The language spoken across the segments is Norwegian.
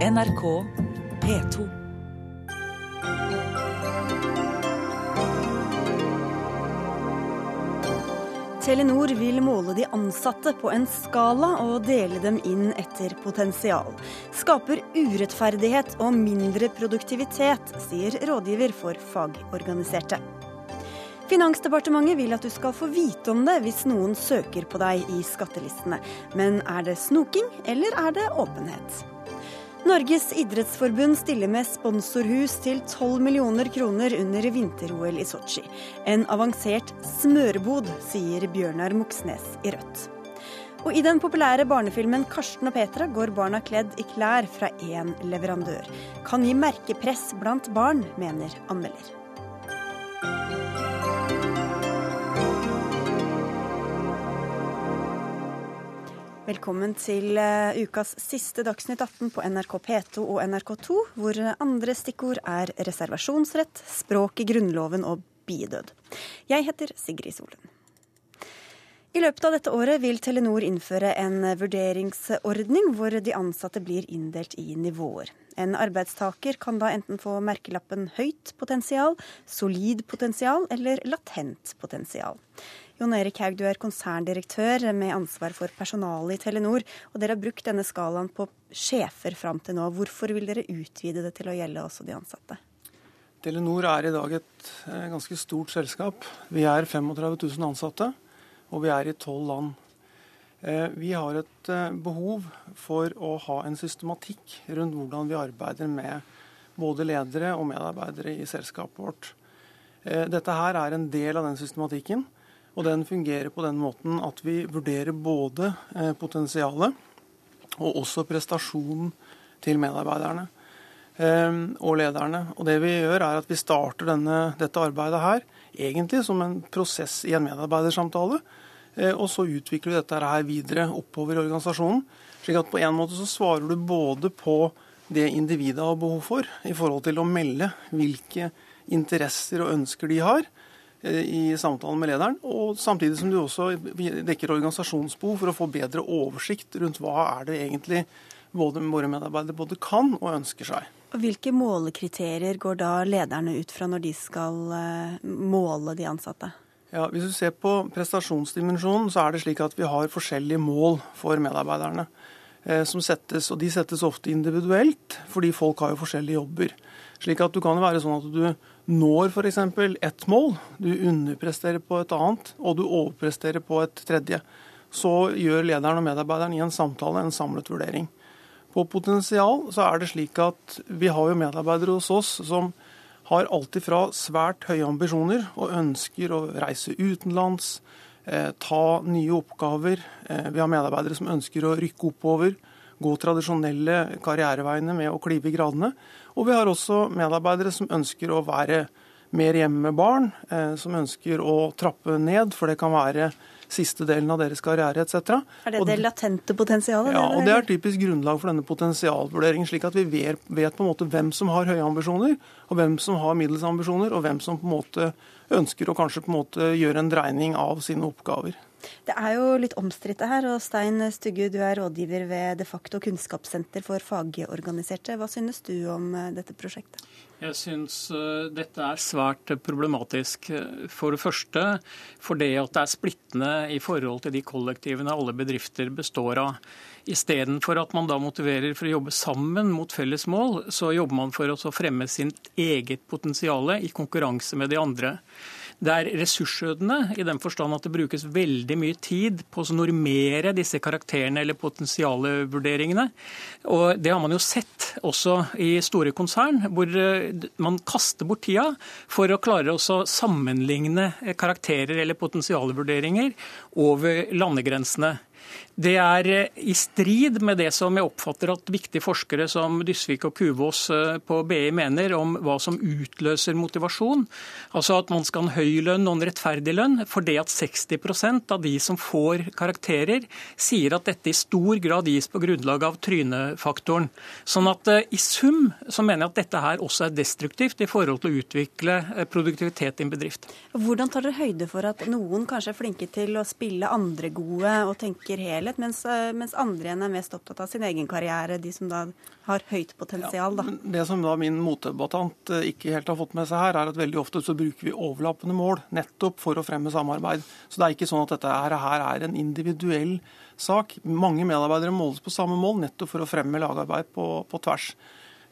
NRK P2. Telenor vil måle de ansatte på en skala og dele dem inn etter potensial. Skaper urettferdighet og mindre produktivitet, sier rådgiver for fagorganiserte. Finansdepartementet vil at du skal få vite om det hvis noen søker på deg i skattelistene. Men er det snoking, eller er det åpenhet? Norges idrettsforbund stiller med sponsorhus til 12 millioner kroner under vinter-OL i Sotsji. En avansert smørbod, sier Bjørnar Moxnes i Rødt. Og i den populære barnefilmen 'Karsten og Petra' går barna kledd i klær fra én leverandør. Kan gi merkepress blant barn, mener anmelder. Velkommen til uh, ukas siste Dagsnytt 18 på NRK P2 og NRK2, hvor andre stikkord er reservasjonsrett, språk i Grunnloven og bidød. Jeg heter Sigrid Solund. I løpet av dette året vil Telenor innføre en vurderingsordning hvor de ansatte blir inndelt i nivåer. En arbeidstaker kan da enten få merkelappen høyt potensial, solid potensial eller latent potensial. Jon Erik Haug, du er konserndirektør med ansvar for personalet i Telenor. Og dere har brukt denne skalaen på sjefer fram til nå. Hvorfor vil dere utvide det til å gjelde også de ansatte? Telenor er i dag et eh, ganske stort selskap. Vi er 35 000 ansatte, og vi er i tolv land. Eh, vi har et eh, behov for å ha en systematikk rundt hvordan vi arbeider med både ledere og medarbeidere i selskapet vårt. Dette her er en del av den systematikken. Og den fungerer på den måten at vi vurderer både eh, potensialet og også prestasjonen til medarbeiderne eh, og lederne. Og det vi gjør er at vi starter denne, dette arbeidet her egentlig som en prosess i en medarbeidersamtale. Eh, og så utvikler vi dette her videre oppover i organisasjonen. slik at på en måte så svarer du både på det individet har behov for, i forhold til å melde hvilke interesser og ønsker de har, i samtalen med lederen, og samtidig som du også dekker organisasjonsbehov for å få bedre oversikt rundt hva er det egentlig både våre medarbeidere både kan og ønsker seg. Hvilke målekriterier går da lederne ut fra når de skal eh, måle de ansatte? Ja, Hvis du ser på prestasjonsdimensjonen, så er det slik at vi har forskjellige mål for medarbeiderne. Eh, som settes, og De settes ofte individuelt, fordi folk har jo forskjellige jobber. Slik at du kan være sånn at du når f.eks. ett mål, du underpresterer på et annet, og du overpresterer på et tredje. Så gjør lederen og medarbeideren i en samtale en samlet vurdering. På potensial så er det slik at vi har jo medarbeidere hos oss som har alltid fra svært høye ambisjoner og ønsker å reise utenlands, eh, ta nye oppgaver. Eh, vi har medarbeidere som ønsker å rykke oppover, gå tradisjonelle karriereveiene med å klyve i gradene. Og vi har også medarbeidere som ønsker å være mer hjemme med barn, eh, som ønsker å trappe ned, for det kan være siste delen av deres karriere etc. Er det det latente potensialet? Ja, og det er typisk grunnlag for denne potensialvurderingen. Slik at vi vet, vet, på en måte hvem som har høye ambisjoner, og hvem som har middels ambisjoner, og hvem som på en måte ønsker å kanskje på en måte gjøre en dreining av sine oppgaver. Det er jo litt omstridt her, og Stein Stugge, du er rådgiver ved De facto kunnskapssenter for fagorganiserte. Hva synes du om eh, dette prosjektet? Jeg syns eh, dette er svært problematisk. For det første fordi at det er splittende i forhold til de kollektivene alle bedrifter består av. Istedenfor at man da motiverer for å jobbe sammen mot felles mål, så jobber man for å fremme sitt eget potensial i konkurranse med de andre. Det er ressursødende i den forstand at det brukes veldig mye tid på å normere disse karakterene eller potensialvurderingene. Og det har man jo sett også i store konsern, hvor eh, man kaster bort tida for å klare å sammenligne karakterer eller potensialvurderinger over landegrensene. Det er eh, i strid med det som jeg oppfatter at viktige forskere som Dysvik og Kuvås eh, på BI mener om hva som utløser motivasjon. Altså at man skal ha en høy lønn og en rettferdig lønn. For det at 60% av de som får karakterer, sier at dette i stor grad gis på grunnlag av trynefaktoren. Sånn at eh, i sum så mener jeg at dette her også er destruktivt i forhold til å utvikle produktivitet i en bedrift. Hvordan tar dere høyde for at noen kanskje er flinke til å spille andre gode og tenker helhet, mens, eh, mens, andre igjen er mest opptatt av sin egen karriere, de som da har høyt potensial. Da. Ja, det som da min motdebattant eh, ikke helt har fått med seg her, er at veldig ofte så bruker vi overlappende mål nettopp for å fremme samarbeid. Så det er ikke sånn at dette her, her er en individuell sak. Mange medarbeidere måles på samme mål nettopp for å fremme lagarbeid på, på tvers.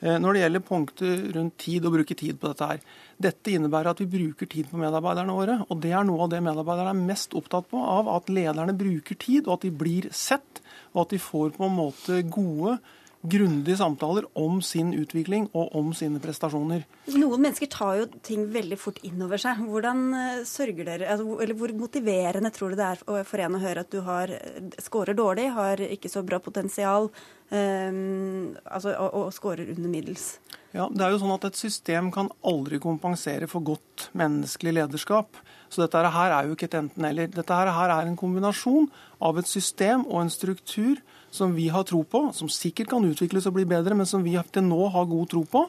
Eh, når det gjelder punktet rundt tid, å bruke tid på dette her. Dette innebærer at vi bruker tid på medarbeiderne våre. Og det er noe av det medarbeiderne er mest opptatt på, av at lederne bruker tid, og at de blir sett. Og at de får på en måte gode grundige samtaler om sin utvikling og om sine prestasjoner. Noen mennesker tar jo ting veldig fort inn over seg. Hvordan eh, sørger dere, altså, eller Hvor motiverende tror du det er for en å høre at du har eh, scorer dårlig, har ikke så bra potensial um, altså, og, og scorer under middels? Ja, det er jo sånn at Et system kan aldri kompensere for godt menneskelig lederskap. Så dette her er jo ikke et enten-eller. Dette her er en kombinasjon av et system og en struktur som vi har tro på, som sikkert kan utvikles og bli bedre, men som vi til nå har god tro på.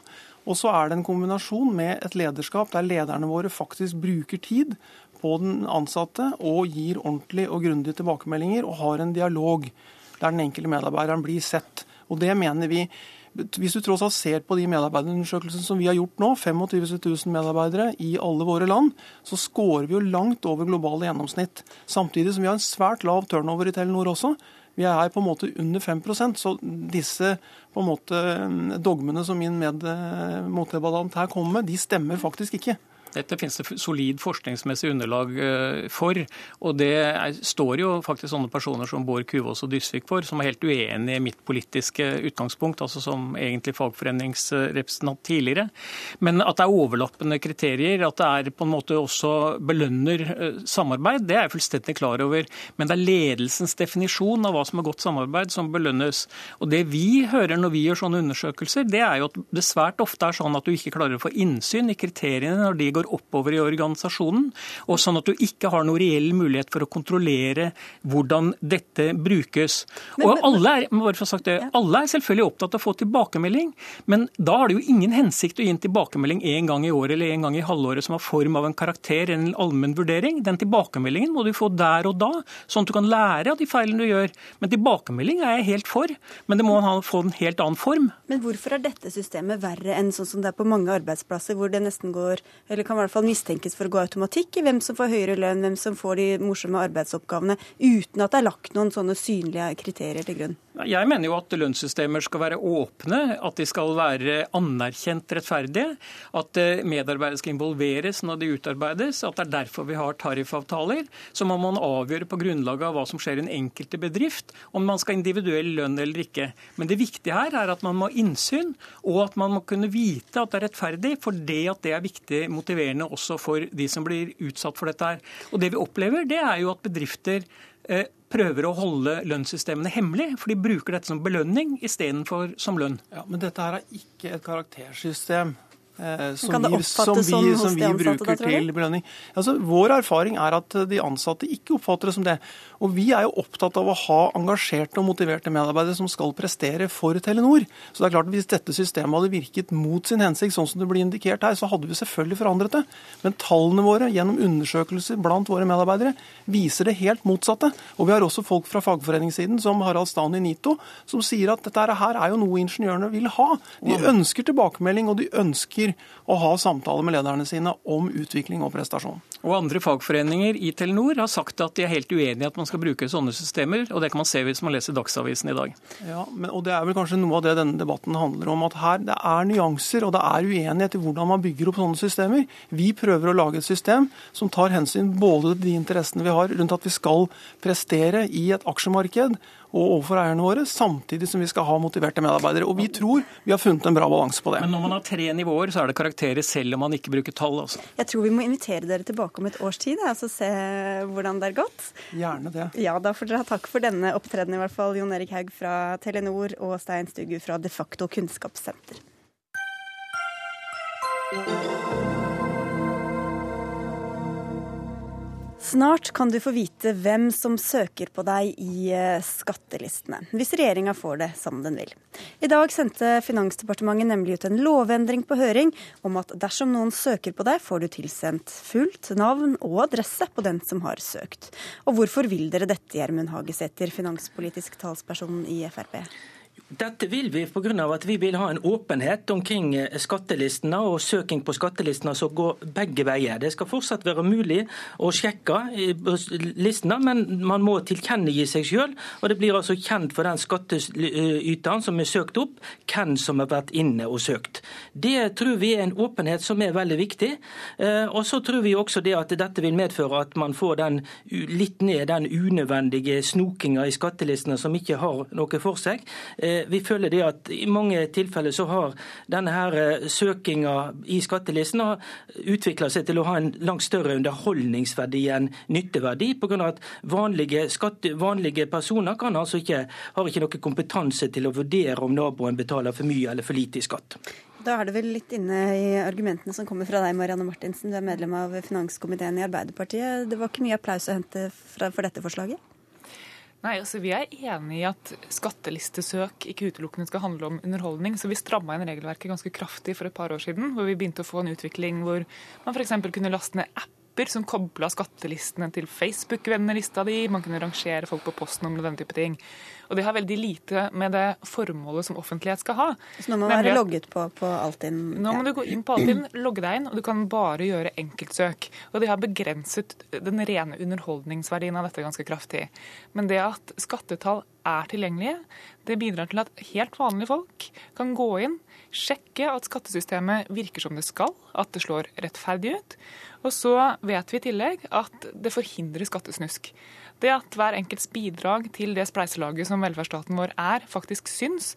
Og så er det en kombinasjon med et lederskap der lederne våre faktisk bruker tid på den ansatte og gir ordentlig og grundige tilbakemeldinger og har en dialog der den enkelte medarbeideren blir sett. Og det mener vi hvis du tross alt ser på de medarbeiderundersøkelsene som vi har gjort nå, 25 000 medarbeidere i alle våre land, så scorer vi jo langt over globale gjennomsnitt. Samtidig som vi har en svært lav turnover i Telenor også. Vi er på en måte under 5% så disse på en måte dogmene som min motdebattant her kommer med, de stemmer faktisk ikke. Dette finnes det solid forskningsmessig underlag eh, for. Og det er, står jo faktisk sånne personer som Bård Kuvås og Dysvik for, som er helt uenige i mitt politiske utgangspunkt, altså som egentlig fagforeningsrepresentant tidligere. Men at det er overlappende kriterier, at det er på en måte også belønner eh, samarbeid, det er jeg fullstendig klar over. Men det er ledelsens definisjon av hva som er godt samarbeid, som belønnes. Og det vi hører når vi gjør sånne undersøkelser, det er jo at det svært ofte er sånn at du ikke klarer å få innsyn i kriteriene når de går går oppover i organisasjonen, og sånn at du ikke har noen reell mulighet for å kontrollere hvordan dette brukes. Og alle er, det, alle er selvfølgelig opptatt av å få tilbakemelding, men da har det jo ingen hensikt å gi en tilbakemelding en gang i året eller en gang i halvåret som har form av en karakter eller en allmenn vurdering. Den tilbakemeldingen må du få der og da, sånn at du kan lære av de feilene du gjør. Men tilbakemelding er jeg helt for, men det må få en helt annen form. Men hvorfor er dette systemet verre enn sånn som det er på mange arbeidsplasser, hvor det nesten går, eller kan i hvert fall mistenkes for å gå automatikk i hvem som får høyere lønn, hvem som får de morsomme arbeidsoppgavene, uten at det er lagt noen sånne synlige kriterier til grunn. Jeg mener jo at lønnssystemer skal være åpne, at de skal være anerkjent rettferdige. At eh, medarbeidere skal involveres når de utarbeides. At det er derfor vi har tariffavtaler. Så må man avgjøre på grunnlag av hva som skjer i den enkelte bedrift, om man skal ha individuell lønn eller ikke. Men det viktige her er at man må ha innsyn, og at man må kunne vite at det er rettferdig, for det at det er viktig motiverende også for de som blir utsatt for dette her. Og det vi opplever, det er jo at bedrifter eh, prøver å holde lønnssystemene hemmelig, for de bruker dette som belønning istedenfor som lønn. Ja, Men dette her er ikke et karaktersystem. Eh, som, vi, som, vi, som som vi bruker til belønning. Altså, vår erfaring er at de ansatte ikke oppfatter det som det. Og Vi er jo opptatt av å ha engasjerte og motiverte medarbeidere som skal prestere for Telenor. Så det er klart at Hvis dette systemet hadde virket mot sin hensikt, sånn som det blir indikert her, så hadde vi selvfølgelig forandret det. Men tallene våre gjennom undersøkelser blant våre medarbeidere viser det helt motsatte. Og vi har også folk fra fagforeningssiden, som Harald Stan i NITO, som sier at dette her er jo noe ingeniørene vil ha. De ønsker tilbakemelding, og de ønsker å ha samtaler med lederne sine om utvikling og prestasjon. Og Andre fagforeninger i Telenor har sagt at de er helt uenig i at man skal bruke sånne systemer, og det kan man se hvis man leser Dagsavisen i dag. Ja, men, og Det er vel kanskje noe av det denne debatten handler om. At her det er nyanser og det er uenighet i hvordan man bygger opp sånne systemer. Vi prøver å lage et system som tar hensyn både til de interessene vi har rundt at vi skal prestere i et aksjemarked, og overfor eierne våre, samtidig som vi skal ha motiverte medarbeidere. Og vi tror vi har funnet en bra balanse på det. Men når man har tre nivåer, så er det karakterer selv om man ikke bruker tall. Altså. Jeg tror vi må invitere dere tilbake om et års tid, altså se hvordan det er gått. Gjerne det. Ja, da får dere ha takk for denne opptredenen, i hvert fall. Jon Erik Haug fra Telenor og Stein Stugu fra De facto kunnskapssenter. Snart kan du få vite hvem som søker på deg i eh, skattelistene, hvis regjeringa får det som den vil. I dag sendte Finansdepartementet nemlig ut en lovendring på høring om at dersom noen søker på deg, får du tilsendt fullt navn og adresse på den som har søkt. Og hvorfor vil dere dette, Gjermund Hagesæter, finanspolitisk talsperson i Frp? Dette vil vi pga. at vi vil ha en åpenhet omkring eh, skattelistene og søking på skattelistene som går begge veier. Det skal fortsatt være mulig å sjekke listene, men man må tilkjennegi seg selv. Og det blir altså kjent for den skattyteren som er søkt opp, hvem som har vært inne og søkt. Det tror vi er en åpenhet som er veldig viktig. Eh, og så tror vi også det at dette vil medføre at man får den, litt ned den unødvendige snokinga i skattelistene som ikke har noe for seg. Vi føler det at i mange tilfeller så har denne her eh, søkinga i skattelisten utvikla seg til å ha en langt større underholdningsverdi enn nytteverdi, pga. at vanlige, skatte, vanlige personer altså ikke, har ikke noe kompetanse til å vurdere om naboen betaler for mye eller for lite i skatt. Da er det vel litt inne i argumentene som kommer fra deg, Marianne Martinsen. Du er medlem av finanskomiteen i Arbeiderpartiet. Det var ikke mye applaus å hente for dette forslaget? Nei, altså Vi er enig i at skattelistesøk ikke utelukkende skal handle om underholdning. Så vi stramma inn regelverket ganske kraftig for et par år siden, hvor vi begynte å få en utvikling hvor man f.eks. kunne laste ned apper som kobla skattelistene til Facebook-vennelista di. Man kunne rangere folk på postnummer og den type ting. Og det har veldig lite med det formålet som offentlighet skal ha. Så nå må man være logget på, på Altinn? Nå må du gå inn på Altinn, logge deg inn, og du kan bare gjøre enkeltsøk. Og de har begrenset den rene underholdningsverdien av dette ganske kraftig. Men det at skattetall er tilgjengelige, det bidrar til at helt vanlige folk kan gå inn, sjekke at skattesystemet virker som det skal, at det slår rettferdig ut. Og så vet vi i tillegg at det forhindrer skattesnusk. Det at hver enkelts bidrag til det spleiselaget som velferdsstaten vår er, faktisk syns,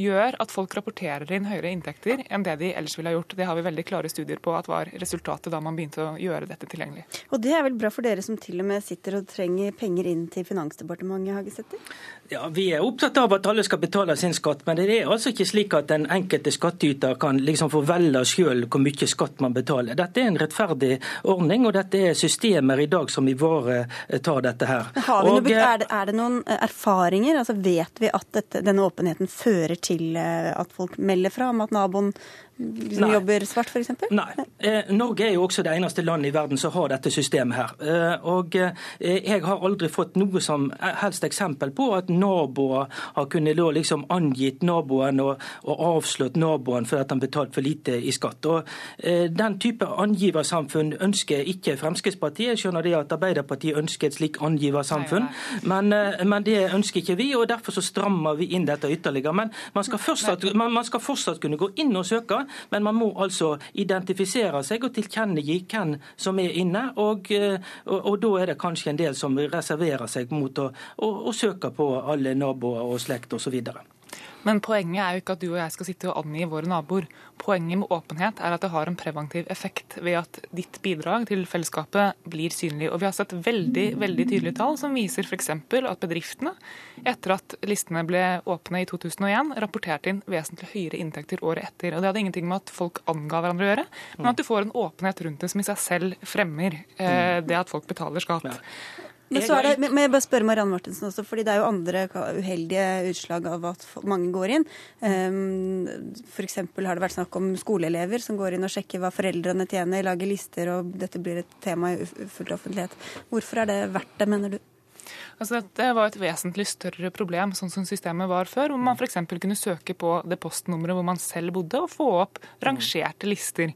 gjør at folk rapporterer inn høyere inntekter enn det de ellers ville ha gjort. Det har vi veldig klare studier på at var resultatet da man begynte å gjøre dette tilgjengelig. Og det er vel bra for dere som til og med sitter og trenger penger inn til Finansdepartementet, Hagesæter? Ja, Vi er opptatt av at alle skal betale sin skatt, men det er altså ikke slik at den enkelte skattyter kan liksom få velge sjøl hvor mye skatt man betaler. Dette er en rettferdig ordning, og dette er systemer i dag som ivaretar dette her. Og, noe, er, det, er, det, noen erfaringer? Altså Vet vi at dette, denne åpenheten fører til eh, at folk melder fra om at naboen som jobber svart, f.eks.? Nei. Eh, Norge er jo også det eneste landet i verden som har dette systemet her. Eh, og eh, jeg har aldri fått noe som helst eksempel på at naboer har kunnet liksom angitt naboen og, og avslått naboen for at han betalte for lite i skatt. Og eh, Den type angiversamfunn ønsker ikke Fremskrittspartiet. Jeg skjønner det at Arbeiderpartiet ønsker et slikt angiversamfunn, men, eh, men, det ønsker ikke vi. og Derfor så strammer vi inn dette ytterligere. Men man skal fortsatt, man, man skal fortsatt kunne gå inn og søke men man må altså identifisere seg og tilkjennegi hvem som er inne. Og, eh, og, og, da er det kanskje en del som reserverer seg mot å, å, å søke på alle naboer og slekt osv. Men poenget er jo ikke at du og jeg skal sitte og angi våre naboer. Poenget med åpenhet er at det har en preventiv effekt ved at ditt bidrag til fellesskapet blir synlig. Og vi har sett veldig veldig tydelige tall som viser f.eks. at bedriftene, etter at listene ble åpne i 2001, rapporterte inn vesentlig høyere inntekter året etter. Og det hadde ingenting med at folk anga hverandre å gjøre, men at du får en åpenhet rundt det som i seg selv fremmer eh, det at folk betaler skatt. Men så er det, men jeg bare spørre Marianne Martinsen også, fordi det er jo andre uheldige utslag av at mange går inn. Um, ehm, F.eks. har det vært snakk om skoleelever som går inn og sjekker hva foreldrene tjener, lager lister, og dette blir et tema i full offentlighet. Hvorfor er det verdt det, mener du? Altså dette var et vesentlig større problem sånn som systemet var før, hvor man f.eks. kunne søke på det postnummeret hvor man selv bodde, og få opp rangerte lister.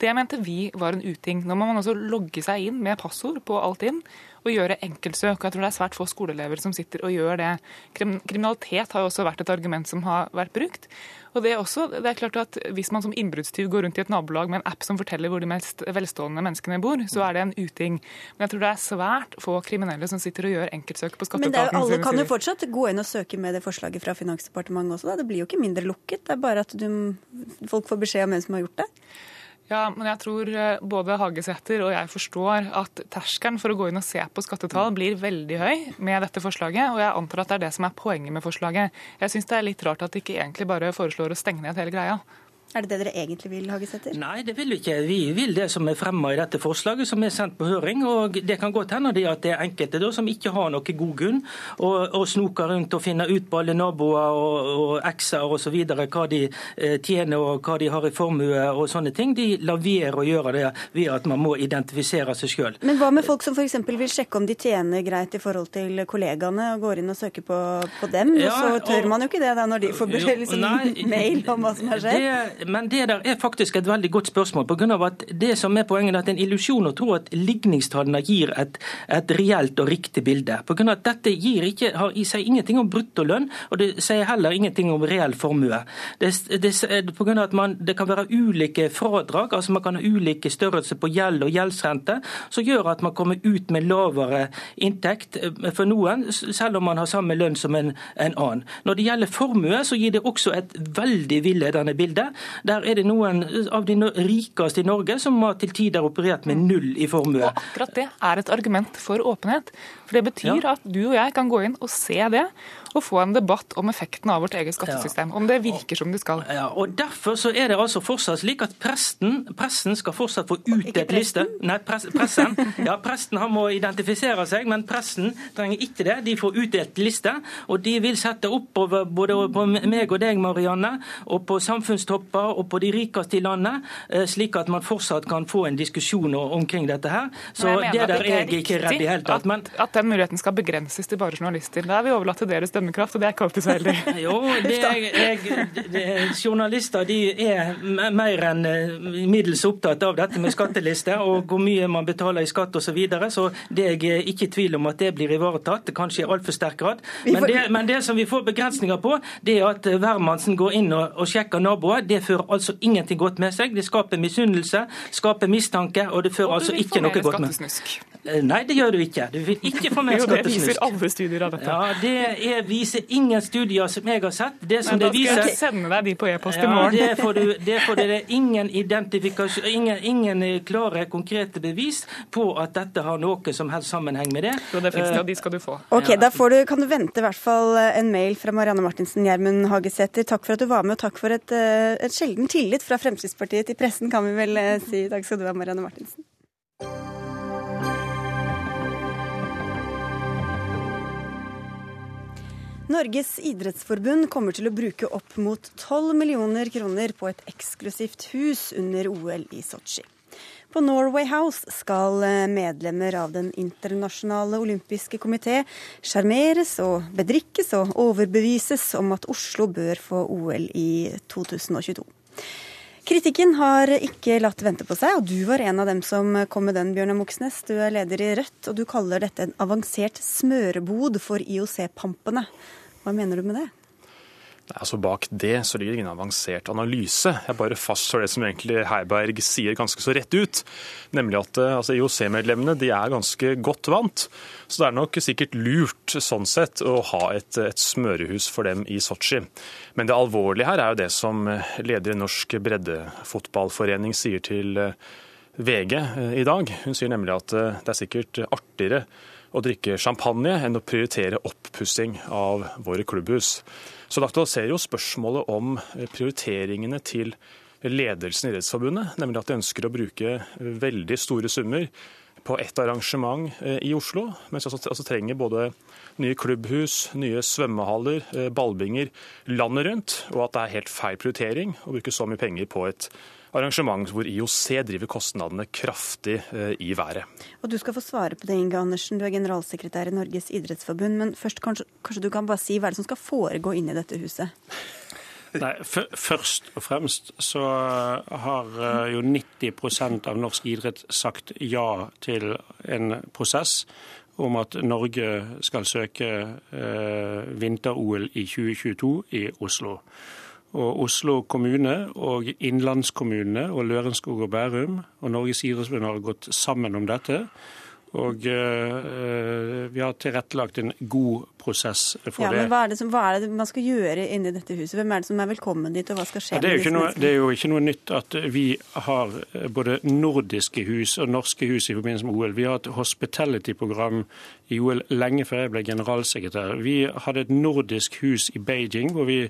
Det mente vi var en uting. Nå må man altså logge seg inn med passord på alt inn og gjøre enkeltsøk. Jeg tror det er svært få skoleelever som sitter og gjør det. Kriminalitet har jo også vært et argument som har vært brukt. Og det er, også, det er klart at Hvis man som innbruddstyv går rundt i et nabolag med en app som forteller hvor de mest velstående menneskene bor, så er det en uting. Men jeg tror det er svært få kriminelle som sitter og gjør enkeltsøk på skatteetaten. Men alle kan jo fortsatt gå inn og søke med det forslaget fra Finansdepartementet også. Da. Det blir jo ikke mindre lukket. Det er bare at du, folk får beskjed om hvem som har gjort det. Ja, men jeg tror eh, både Hagesæter og jeg forstår at terskelen for å gå inn og se på skattetall blir veldig høy med dette forslaget, og jeg antar at det er det som er poenget med forslaget. Jeg syns det er litt rart at de ikke egentlig bare foreslår å stenge ned hele greia. Er det det dere egentlig vil, Hagesæter? Nei, det vil vi ikke. Vi vil det som er fremma i dette forslaget, som er sendt på høring. og Det kan godt hende det at det er enkelte da, som ikke har noe god grunn, og, og snoker rundt og finner ut på alle naboer og, og ekser osv. hva de eh, tjener og hva de har i formue og sånne ting. De lar være å gjøre det ved at man må identifisere seg sjøl. Men hva med folk som f.eks. vil sjekke om de tjener greit i forhold til kollegaene, og går inn og søker på, på dem? Ja, og så tør man jo ikke det da når de får liksom, mail om hva som har skjedd? Det, men det der er faktisk et veldig godt spørsmål. På grunn av at Det som er poenget er at det er en illusjon å tro at ligningstallene gir et, et reelt og riktig bilde. På grunn av at Dette gir ikke, har i seg ingenting om bruttolønn, og det sier heller ingenting om reell formue. Det, det, på grunn av at man, det kan være ulike fradrag, altså man kan ha ulike størrelser på gjeld og gjeldsrente, som gjør at man kommer ut med lavere inntekt eh, for noen, selv om man har samme lønn som en, en annen. Når det gjelder formue, så gir det også et veldig villedende bilde. Der er det noen av de rikeste i Norge som har til tider operert med null i formue. Og akkurat det er et argument for åpenhet. For Det betyr ja. at du og jeg kan gå inn og se det, og få en debatt om effekten av vårt eget skattesystem. Ja. Om det virker som det skal. Ja, og Derfor så er det altså fortsatt slik at presten, pressen skal fortsatt få utdelt liste. Nei, pres, pressen. Ja, presten han må identifisere seg, men pressen trenger ikke det. De får utdelt liste, og de vil sette oppover både på meg og deg, Marianne, og på samfunnstopper og på de rikeste i landet, eh, slik at man fortsatt kan få en diskusjon omkring dette her. Så det der er jeg ikke redd i hele tatt. Men... At, at den muligheten skal begrenses til bare journalister. Da er vi overlatt til deres dømmekraft, og det er ikke alltid så heldig. jo, det er, jeg, det, journalister de er mer enn eh, middels opptatt av dette med skattelister og hvor mye man betaler i skatt osv. Så, videre, så det er jeg ikke i tvil om at det blir ivaretatt, kanskje i altfor sterk grad. Men det, men det, som vi får begrensninger på, det er at hvermannsen går inn og, og sjekker naboer. Det fører altså ingenting godt med seg. Det skaper misunnelse, skaper mistanke, og det fører og altså ikke noe godt med. Eh, nei, det gjør du ikke. Du vil ikke få mer skattesnusk. Det viser alle studier av dette. Ja, Det er, viser ingen studier som jeg har sett. Det som Men da skal viser... jeg sende deg de på e-post i morgen. Ja, det får du. Det får dere ingen ingen, ingen, klare, konkrete bevis på at dette har noe som helst sammenheng med det. Jo, det finnes det, og de skal du få. Ok, Da du, kan du vente i hvert fall en mail fra Marianne Martinsen Gjermund Hagesæter. Takk for at du var med, og takk for et, eh, et sjelden tillit fra Fremskrittspartiet til pressen, kan vi vel eh, si. Takk skal du ha, Marianne Martinsen. Norges idrettsforbund kommer til å bruke opp mot 12 millioner kroner på et eksklusivt hus under OL i Sotsji. På Norway House skal eh, medlemmer av Den internasjonale olympiske komité sjarmeres og bedrikkes og overbevises om at Oslo bør få OL i 2022. Kritikken har ikke latt vente på seg, og du var en av dem som kom med den, Bjørnar Moxnes. Du er leder i Rødt, og du kaller dette en avansert smørebod for IOC-pampene. Hva mener du med det? Altså Bak det så ligger det ingen avansert analyse. Jeg bare fastslår det som egentlig Heiberg sier ganske så rett ut. Nemlig at eh, altså, IOC-medlemmene de er ganske godt vant. Så det er nok sikkert lurt sånn sett å ha et, et smørehus for dem i Sotsji. Men det alvorlige her er jo det som leder i Norsk breddefotballforening sier til eh, VG eh, i dag. Hun sier nemlig at det er sikkert artigere å drikke champagne enn å prioritere oppussing av våre klubbhus. Så det aktualiserer jo spørsmålet om prioriteringene til ledelsen i Idrettsforbundet, nemlig at de ønsker å bruke veldig store summer på ett arrangement eh, i Oslo, mens de altså trenger både nye klubbhus, nye svømmehaller, eh, ballbinger landet rundt, og at det er helt feil prioritering å bruke så mye penger på et arrangement hvor IOC driver kostnadene kraftig eh, i været. Og Du skal få svare på det, Inge Andersen. Du er generalsekretær i Norges idrettsforbund. Men først kanskje, kanskje du kan bare si hva er det som skal foregå inn i dette huset? Nei, Først og fremst så har eh, jo 90% av norsk idrett sagt ja til en prosess om at Norge skal søke eh, vinter-OL i 2022 i Oslo. Og Oslo kommune og innlandskommunene og Lørenskog og Bærum og Norges idrettsforbund har gått sammen om dette. Og uh, vi har tilrettelagt en god prosess for ja, det. Men hva er det, som, hva er det, man skal gjøre inni dette huset? Hvem er det som er velkommen dit, og hva skal skje? Ja, det, er noe, det, er jo ikke noe nytt at vi har eh, både nordiske hus og norske hus i forbindelse med OL. Vi har et hospitality-program i OL lenge før jeg ble generalsekretær. Vi hadde et nordisk hus i Beijing hvor vi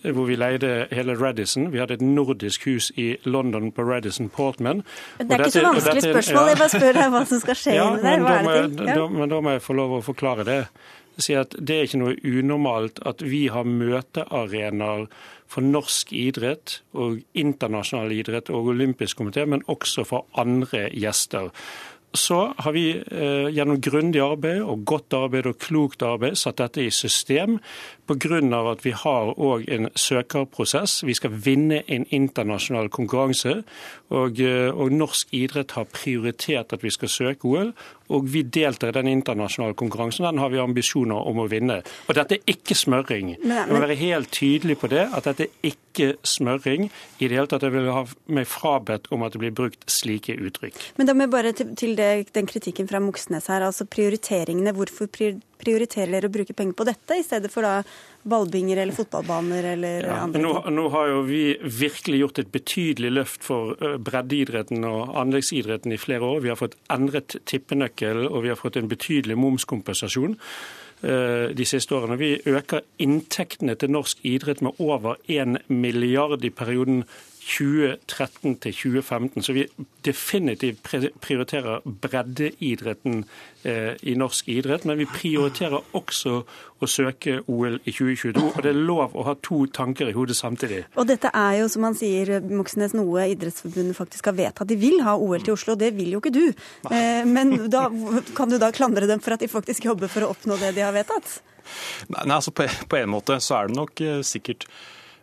hvor vi leide hele Radisson. Vi hadde et nordisk hus i London på Radisson Portman. Det er ikke så vanskelig spørsmål, jeg bare spør deg hva som skal skje ja, inni der. Hva er det til? Ja. Da, men da må jeg få lov å forklare det. Si at Det er ikke noe unormalt at vi har møtearenaer for norsk idrett og internasjonal idrett og olympisk komité, men også for andre gjester så har vi eh, gjennom grundig arbeid og godt arbeid og klokt arbeid satt dette i system pga. at vi har òg en søkerprosess. Vi skal vinne en internasjonal konkurranse. Og, eh, og, norsk idrett har prioritert at vi skal søke OL. Og vi deltar i den internasjonale konkurransen. Den har vi ambisjoner om å vinne. Og dette er ikke smøring. Jeg må være helt tydelig på det. At dette er ikke smøring i det hele tatt. Jeg vil ha meg frabedt om at det blir brukt slike uttrykk. Men da må jeg bare til, til det, den kritikken fra Moxnes her. Altså prioriteringene. Hvorfor prioriterer dere å bruke penger på dette, i stedet for da ballbinger eller fotballbaner eller ja, andre nå, nå, har jo vi virkelig gjort et betydelig løft for breddeidretten og anleggsidretten i flere år. Vi har fått endret tippenøkkel, og vi har fått en betydelig momskompensasjon de siste årene. Vi øker inntektene til norsk idrett med over 1 milliard i perioden 2013 til 2015. Så vi definitivt prioriterer breddeidretten eh, i norsk idrett. Men vi prioriterer også å søke OL i 2022. Og det er lov å ha to tanker i hodet samtidig. Og dette er jo, som han sier, Moxnes, noe Idrettsforbundet faktisk har vedtatt. De vil ha OL til Oslo, det vil jo ikke du. Eh, men da, kan du da klandre dem for at de faktisk jobber for å oppnå det de har vedtatt? Nei, altså på, på en måte så er det nok eh, sikkert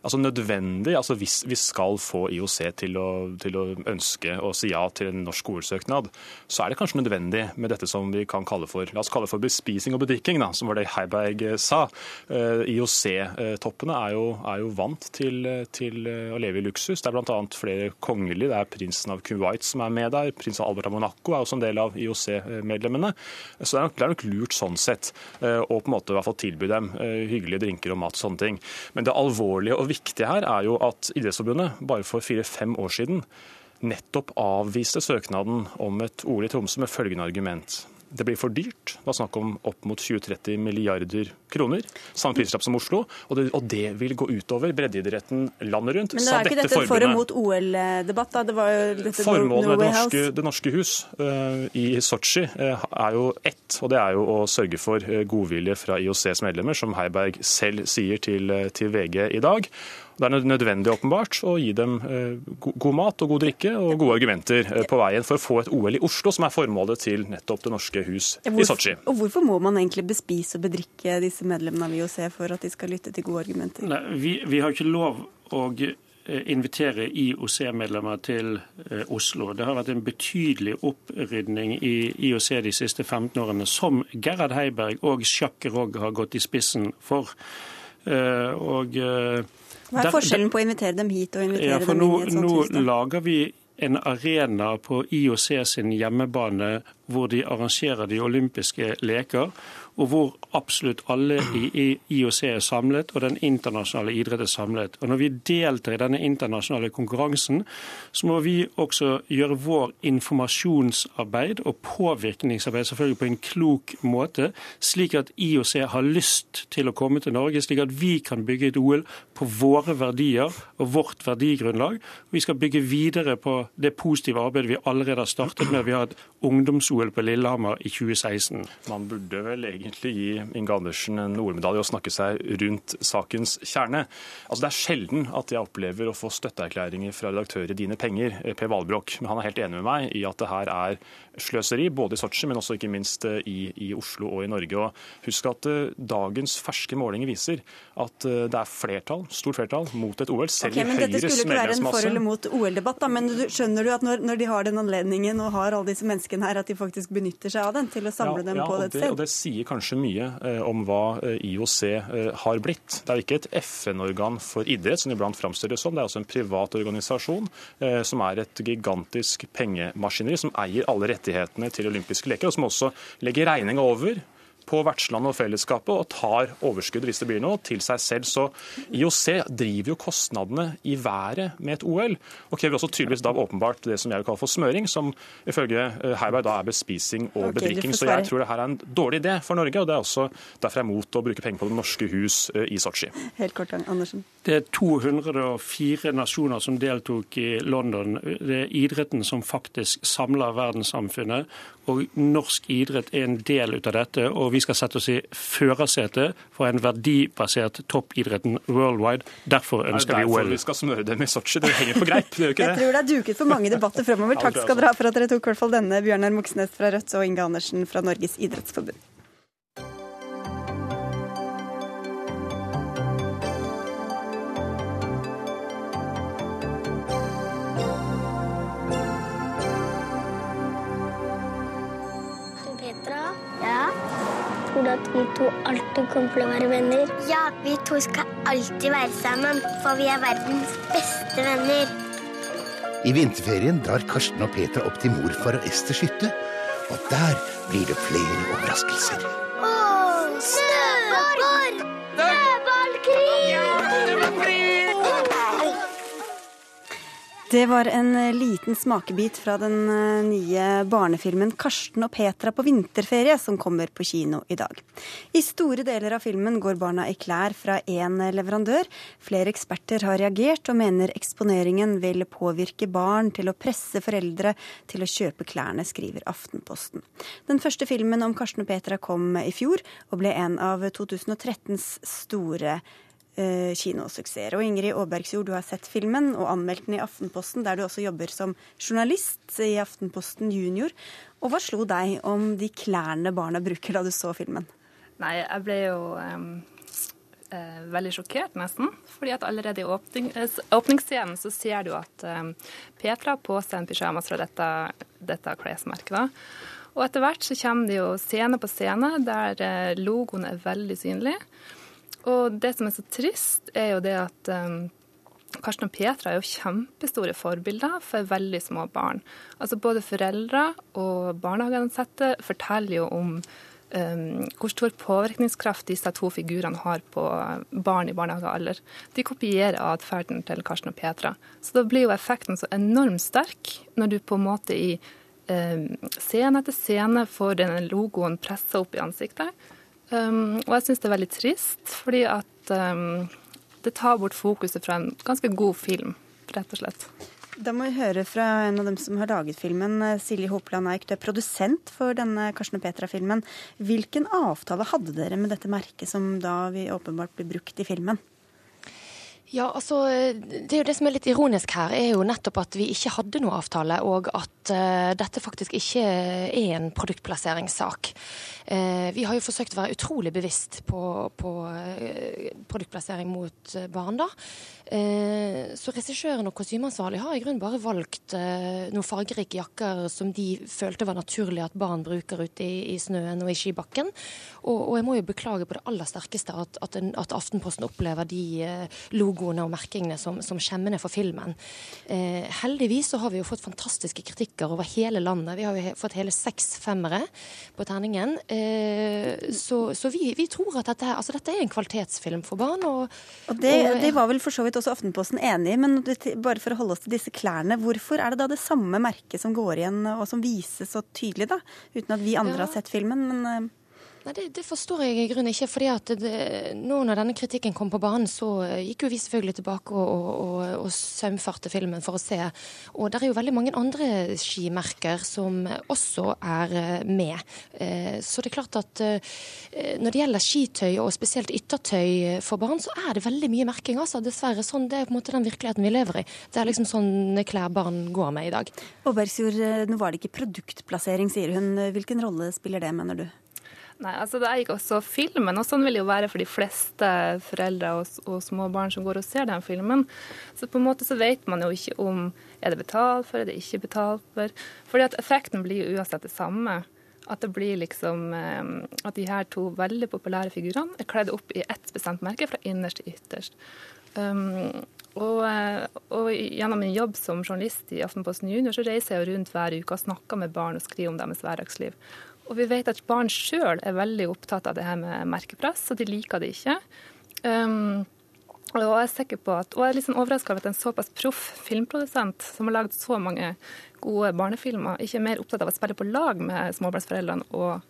altså nødvendig. altså Hvis vi skal få IOC til å, til å ønske å si ja til en norsk OL-søknad, så er det kanskje nødvendig med dette som vi kan kalle for la oss kalle for bespising og bedrikking, da, som var det Heiberg eh, sa. Eh, IOC-toppene er, er, jo vant til, til, å leve i luksus. Det er bl.a. flere kongelige. Det er prinsen av Kuwait som er med der. Prins Albert av Monaco er også en del av IOC-medlemmene. Så det er, nok, det er, nok, lurt sånn sett å på en måte i hvert fall tilby dem hyggelige drinker og mat og sånne ting. Men det alvorlige og viktige her er jo at Idrettsforbundet bare for fire-fem år siden nettopp avviste søknaden om et OL i Tromsø med følgende argument. Det blir for dyrt. Det var snakk om opp mot 20-30 milliarder kroner. Samme prislapp som Oslo. Og det, og det, vil gå utover breddeidretten landet rundt. Men det er ikke dette, dette for og mot OL-debatt? da? Det var jo dette Formålet med det norske, det norske hus uh, i Sotsji uh, er jo ett, og det er jo å sørge for uh, godvilje fra IOCs medlemmer, som Heiberg selv sier til, til VG i dag. Det er nødvendig åpenbart å gi dem eh, god mat og god drikke og gode argumenter eh, på veien for å få et OL i Oslo, som er formålet til nettopp Det norske hus i Sotsji. Og Hvorfor må man egentlig bespise og bedrikke disse medlemmene av IOC for at de skal lytte til gode argumenter? Nei, vi, vi har ikke lov å eh, invitere IOC-medlemmer til Oslo. Det har vært en betydelig opprydning i IOC de siste 15 årene, som Gerhard Heiberg og Sjakk Rogg har gått i spissen for. Og hva er forskjellen på å invitere dem hit og invitere ja, dem inn i et sånt hus? Nå lager vi en arena på IOC sin hjemmebane hvor de arrangerer de olympiske leker og hvor absolutt alle i IOC er samlet, og den internasjonale idrett er samlet. Og Når vi deltar i denne internasjonale konkurransen, så må vi også gjøre vår informasjonsarbeid og påvirkningsarbeid selvfølgelig på en klok måte, slik at IOC har lyst til å komme til Norge, slik at vi kan bygge et OL på våre verdier og vårt verdigrunnlag. Vi skal bygge videre på det positive arbeidet vi allerede har startet med. Vi har et ungdoms-OL på Lillehammer i 2016. Man burde vel egentlig egentlig gi Inge Andersen en OL-medalje og snakke seg rundt sakens kjerne. Altså, det er sjelden at jeg opplever å få støtteerklæringer fra redaktører i Dine Penger, Per Valbrok. Men han er helt enig med meg i at det her er sløseri, både i Sotsji, men også ikke minst eh, i, i, Oslo og i Norge. Og husk at uh, dagens ferske målinger viser at uh, det er flertall, stort flertall mot et OL, selv okay, i Høyres medlemsmasse. Dette skulle ikke være en for eller mot OL-debatt, men du, skjønner du at når, når, de har den anledningen og har alle disse menneskene her, at de faktisk benytter seg av den til å samle ja, dem ja, på et sted? Og det sier kanskje mye uh, om hva IOC har blitt. Det er jo ikke et FN-organ for idrett, som iblant framstilles som. Det er også en privat organisasjon som er et gigantisk pengemaskineri, som eier alle rettigheter rettighetene til olympiske leker, og som også legger regninga over på vertslandet og fellesskapet og tar overskudd hvis det blir noe, til seg selv. Så IOC driver jo kostnadene i været med et OL, og krever også tydeligvis da åpenbart det som jeg vil kalle for smøring, som ifølge eh, Heiberg da er bespising og bedrikking. Så jeg tror det her er en dårlig idé for Norge, og det er også derfor jeg er mot å bruke penger på Det norske hus eh, i Sotsji. Helt kort, Andersen. Det er 204 nasjoner som deltok i London. Det er idretten som faktisk samler verdenssamfunnet. Og norsk idrett er en del ut av dette. Og vi skal sette oss i førersetet for en verdibasert toppidretten worldwide. Derfor ønsker vi Derfor OL. vi skal smøre det med Sotsji. Det henger på greip, det ikke Jeg tror det er duket for mange debatter fremover. Takk skal dere ha for at dere tok i hvert fall denne, Bjørnar Moxnes fra Rødt og Inge Andersen fra Norges idrettsforbund. At vi to alltid kommer til å være venner? Ja, vi to skal alltid være sammen, for vi er verdens beste venner. I vinterferien drar Karsten og Petra opp til morfar og Esters hytte. Og der blir det flere overraskelser. Åh, snøball! Det var en eh, liten smakebit fra den eh, nye barnefilmen 'Karsten og Petra på vinterferie', som kommer på kino i dag. I store deler av filmen går barna i klær fra én leverandør. Flere eksperter har reagert og mener eksponeringen vil påvirke barn til å presse foreldre til å kjøpe klærne, skriver Aftenposten. Den første filmen om Karsten og Petra kom i fjor, og ble en av 2013s store eh, kinosuksesser. Og Ingrid Aabergsjord, du har sett filmen og anmeldt den i Aftenposten, der du også jobber som journalist i Aftenposten Junior. Og hva slo deg om de klærne barna bruker da du så filmen? Nei, jeg ble jo um, eh, veldig sjokkert, nesten. fordi at allerede i åpning, eh, åpningsscenen så ser du at em, Petra har på seg en pysjamas fra dette, dette klesmerket. da. Og etter hvert så kommer det jo scene på scene der eh, logoen er veldig synlig. Og det som er så trist, er jo det at um, Karsten og Petra er jo kjempestore forbilder for veldig små barn. Altså Både foreldre og barnehageansatte forteller jo om um, hvor stor påvirkningskraft disse to figurene har på barn i barnehagealder. De kopierer atferden til Karsten og Petra. Så da blir jo effekten så enormt sterk når du på en måte i um, scene etter scene får denne logoen pressa opp i ansiktet. Um, og jeg syns det er veldig trist, fordi at um, det tar bort fokuset fra en ganske god film, rett og slett. Da må vi høre fra en av dem som har laget filmen, eh, Silje Hopland Eik. Du er produsent for denne Karsten og Petra-filmen. Hvilken avtale hadde dere med dette merket, som da vi åpenbart blir brukt i filmen? Ja, altså, det er jo det som er litt ironisk her, er jo nettopp at vi ikke hadde noe avtale, og at uh, dette faktisk ikke er en produktplasseringssak. Uh, vi har jo forsøkt å være utrolig bevisst på, på uh, produktplassering mot barn, da. Så regissøren og kostymeansvarlig har i grunnen bare valgt noen fargerike jakker som de følte var naturlig at barn bruker ute i, i snøen og i skibakken. Og, og jeg må jo beklage på det aller sterkeste at, at, en, at Aftenposten opplever de eh, logoene og merkingene som, som skjemmende for filmen. Eh, heldigvis så har vi jo fått fantastiske kritikker over hele landet. Vi har jo he fått hele seks femmere på terningen. Eh, så så vi, vi tror at dette, altså dette er en kvalitetsfilm for barn. Og, Og det, og- det var vel for så vidt også Aftenposten enig i, men bare for å holde oss til disse klærne, hvorfor er det da det samme merket som går igjen og som vises så tydelig, da? Uten at vi andre Ja. har sett filmen, men eh, Nei, det, det forstår jeg i grunnen ikke. fordi at det, nå når denne kritikken kom på banen, så eh, gikk jo vi selvfølgelig tilbake og, og, og, og saumfarte filmen for å se. Og det er jo veldig mange andre skimerker som også er eh, med. Eh, Så det er klart at når det gjelder skitøy, og spesielt yttertøy for barn, så er det veldig mye merking. altså, Dessverre. sånn, Det er på en måte den virkeligheten vi lever i. Det er liksom sånn klær barn går med i dag. Aabergsjord, nå var det ikke produktplassering, sier hun. Hvilken rolle spiller det, mener du? Nei, altså Det er ikke også filmen, og sånn vil det jo være for de fleste foreldre og, og små barn som går og ser den filmen. Så på en måte så vet man jo ikke om er det betalt for, er det ikke betalt for. Fordi at effekten blir jo uansett det samme. At det blir liksom eh, At de her to veldig populære figurene er kledd opp i ett bestemt merke fra innerst til ytterst. Um, og, eh, og gjennom min jobb som journalist i Aftenposten Junior så reiser jeg rundt hver uke og snakker med barn og skriver om deres hverdagsliv. Og vi vet at barn sjøl er veldig opptatt av det her med merkepress, og de liker det ikke. Um, og jeg er sikker på at, og jeg er litt sånn overraska over at en såpass proff filmprodusent som har lagd så mange gode barnefilmer, ikke er mer opptatt av å spille på lag med småbarnsforeldrene og,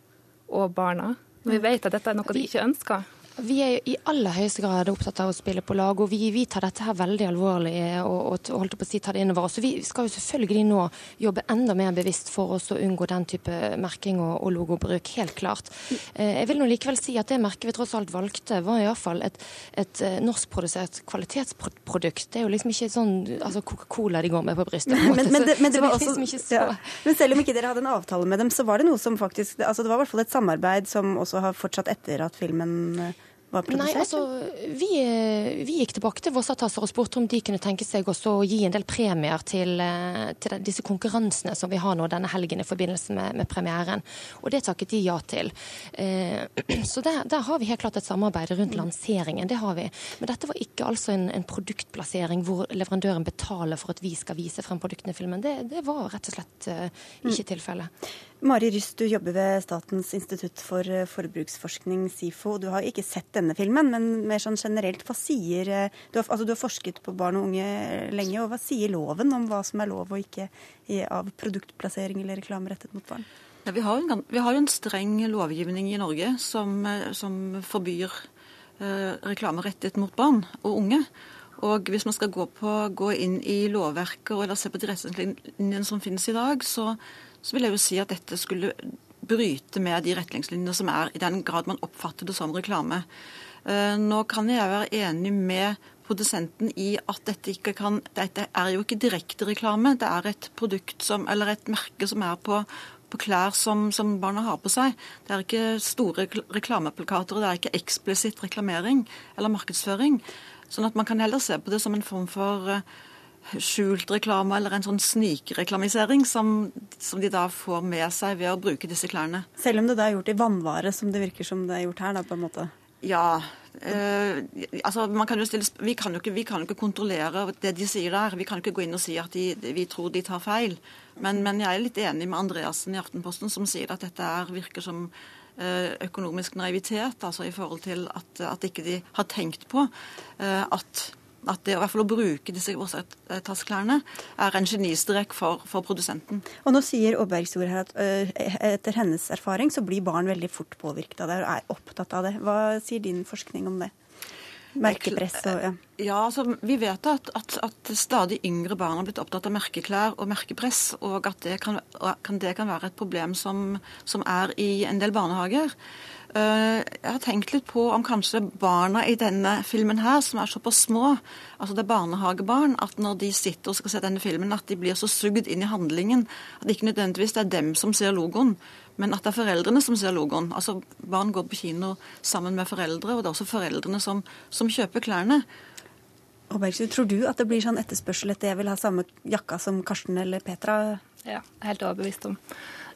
og barna. Når vi vet at dette er noe de ikke ønsker. Vi er i aller høyeste grad opptatt av å spille på lag, og vi, vi tar dette her veldig alvorlig og, og holdt på å si ta det innover oss. Vi skal jo selvfølgelig nå jobbe enda mer bevisst for oss å unngå den type merking og, og logobruk, helt klart. Eh, jeg vil nå likevel si at det merket vi tross alt valgte, var iallfall et, et eh, norskprodusert kvalitetsprodukt. Det er jo liksom ikke sånn altså Coca-Cola de går med på brystet. På men, men, det, men, det var også, liksom så... ja. men selv om ikke dere hadde en avtale med dem, så var det noe som faktisk altså Det var i hvert fall et samarbeid som også har fortsatt etter at filmen eh, var produsert? Nei, altså, vi, eh, vi gikk tilbake til Vossatasser og spurte om de kunne tenke seg også å gi en del premier til, eh, til disse konkurransene som vi har nå denne helgen i forbindelse med, med premieren. Og det takket de ja til. Eh, så der, der, har vi helt klart et samarbeid rundt lanseringen. Det har vi. Men dette var ikke altså en, en produktplassering hvor leverandøren betaler for at vi skal vise frem produktene i filmen. Det, det var rett og slett eh, ikke mm. tilfellet. Mari Ryst, du jobber ved Statens institutt for forbruksforskning, SIFO. Du har ikke sett denne filmen, men mer sånn generelt, hva sier du har, altså, du har forsket på barn og unge lenge, og hva sier loven om hva som er lov og ikke av produktplassering eller reklame rettet mot barn? Ja, vi, har en, vi, har en streng lovgivning i Norge som, som forbyr eh, reklame rettet mot barn og unge. Og hvis man skal gå, på, gå inn i lovverket eller se på de retningslinjene som finnes i dag, så så vil jeg jo si at dette skulle bryte med de retningslinjene som er, i den grad man oppfatter det som reklame. Eh, nå kan jeg være enig med produsenten i at dette ikke kan Dette er jo ikke direktereklame. Det er et produkt som, eller et merke som er på, på klær som, som, barna har på seg. Det er ikke store reklameplakater, det er ikke eksplisitt reklamering eller markedsføring. Sånn at man kan heller se på det som en form for uh, skjult reklame eller en sånn snikreklamisering som, som, de da får med seg ved å bruke disse klærne. Selv om det da er gjort i vannvare, som det virker som det er gjort her, da, på en måte? Ja. Eh, altså, kan stille, vi, kan ikke, vi, kan jo ikke, kontrollere det de sier der. Vi kan ikke gå inn og si at de, vi tror de tar feil. Men, men, jeg er litt enig med Andreassen i Aftenposten som sier at dette er, virker som eh, økonomisk naivitet, altså i forhold til at, at ikke de har tenkt på uh, at at det i hvert fall å bruke disse årsaksklærne er en genistrek for, for, produsenten. Og Nå sier Aabergsjord her at uh, etter hennes erfaring så blir barn veldig fort påvirket av det og er opptatt av det. Hva sier din forskning om det? Merkepress og ja. ja altså, vi vet at, at, at, stadig yngre barn har blitt opptatt av merkeklær og merkepress, og at det kan, kan, det kan være et problem som, som er i en del barnehager. Eh, jeg har tenkt litt på om kanskje barna i denne filmen her, som er såpass små, altså det er barnehagebarn, at når de sitter og skal se denne filmen, at de blir så sugd inn i handlingen at det ikke nødvendigvis det er dem som ser logoen, men at det er foreldrene som ser logoen. Altså Barn går på kino sammen med foreldre, og det er også foreldrene som, som kjøper klærne. Bergsjø, tror du at det blir sånn etterspørsel etter jeg vil ha samme jakka som Karsten eller Petra? Ja, helt overbevist om.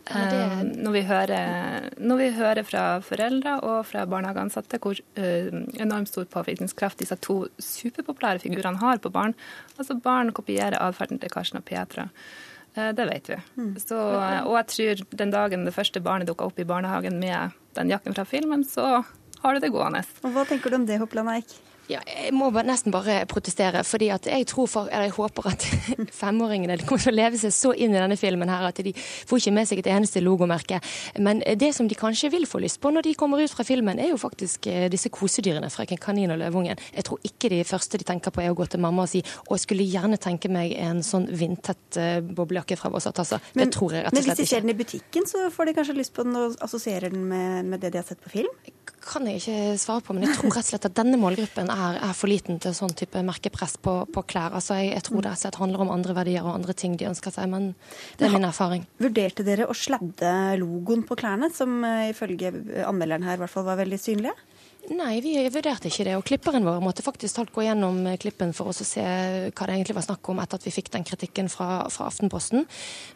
Uh, når, vi hører, når, vi hører, fra foreldre og fra barnehageansatte hvor uh, enormt stor påvirkningskraft disse to superpopulære figurene har på barn. Altså Barn kopierer atferden til Karsten og Petra. Uh, det vet vi. Mm. Så, og jeg tror den dagen det første barnet dukker opp i barnehagen med den jakken fra filmen, så har du det gående. Og Hva tenker du om det, Hopland Eik? Ja, jeg må nesten bare protestere. fordi at jeg tror for, eller jeg håper at femåringene kommer til å leve seg så inn i denne filmen her at de får ikke med seg et eneste logomerke. Men det som de kanskje vil få lyst på når de kommer ut fra filmen, er jo faktisk eh, disse kosedyrene. Frøken Kanin og Løvungen. Jeg tror ikke de første de tenker på er å gå til mamma og si å, jeg skulle gjerne tenke meg en sånn vindtett uh, boblejakke fra Voss Atassa. Det tror jeg rett og slett ikke. Men hvis de ser den i butikken, så får de kanskje lyst på den og assosierer den med, med det de har sett på film? Kan jeg ikke svare på, men jeg tror rett og slett at denne målgruppen er, er for liten til sånn type merkepress på, på klær. Altså jeg, jeg, tror det rett og slett handler om andre verdier og andre ting de ønsker seg, men det er min erfaring. Vurderte dere å sladde logoen på klærne, som eh, ifølge anmelderen her i hvert fall var veldig synlige? Nei, vi vurderte ikke det. Og klipperen vår måtte faktisk talt gå gjennom eh, klippen for oss å se hva det egentlig var snakk om etter at vi fikk den kritikken fra, fra Aftenposten.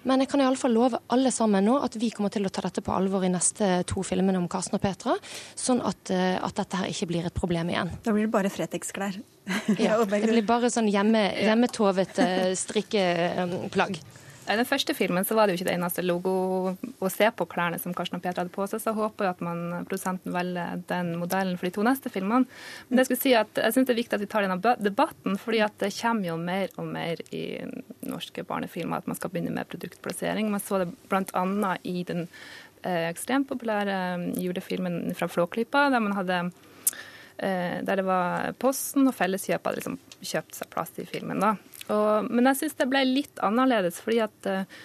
Men jeg kan iallfall love alle sammen nå at vi kommer til å ta dette på alvor i neste to filmene om Karsten og Petra, sånn at, eh, at dette her ikke blir et problem igjen. Da blir det bare Fretex-klær. ja, det blir bare sånn hjemme, hjemmetovet strikkeplagg. I den første filmen så var det jo ikke det eneste logo å se på klærne som Karsten og Peter hadde på seg, så jeg håper jo at man, produsenten velger den modellen for de to neste filmene. Men det skulle si at jeg syns det er viktig at vi tar denne debatten, fordi at det kommer jo mer og mer i norske barnefilmer at man skal begynne med produktplassering. Man så det bl.a. i den eh, ekstremt populære eh, julefilmen fra Flåklypa, der man hadde eh, der det var Posten og Felleskjøp hadde liksom kjøpt seg plass i filmen. da. Og, men jeg syns det ble litt annerledes, fordi at uh,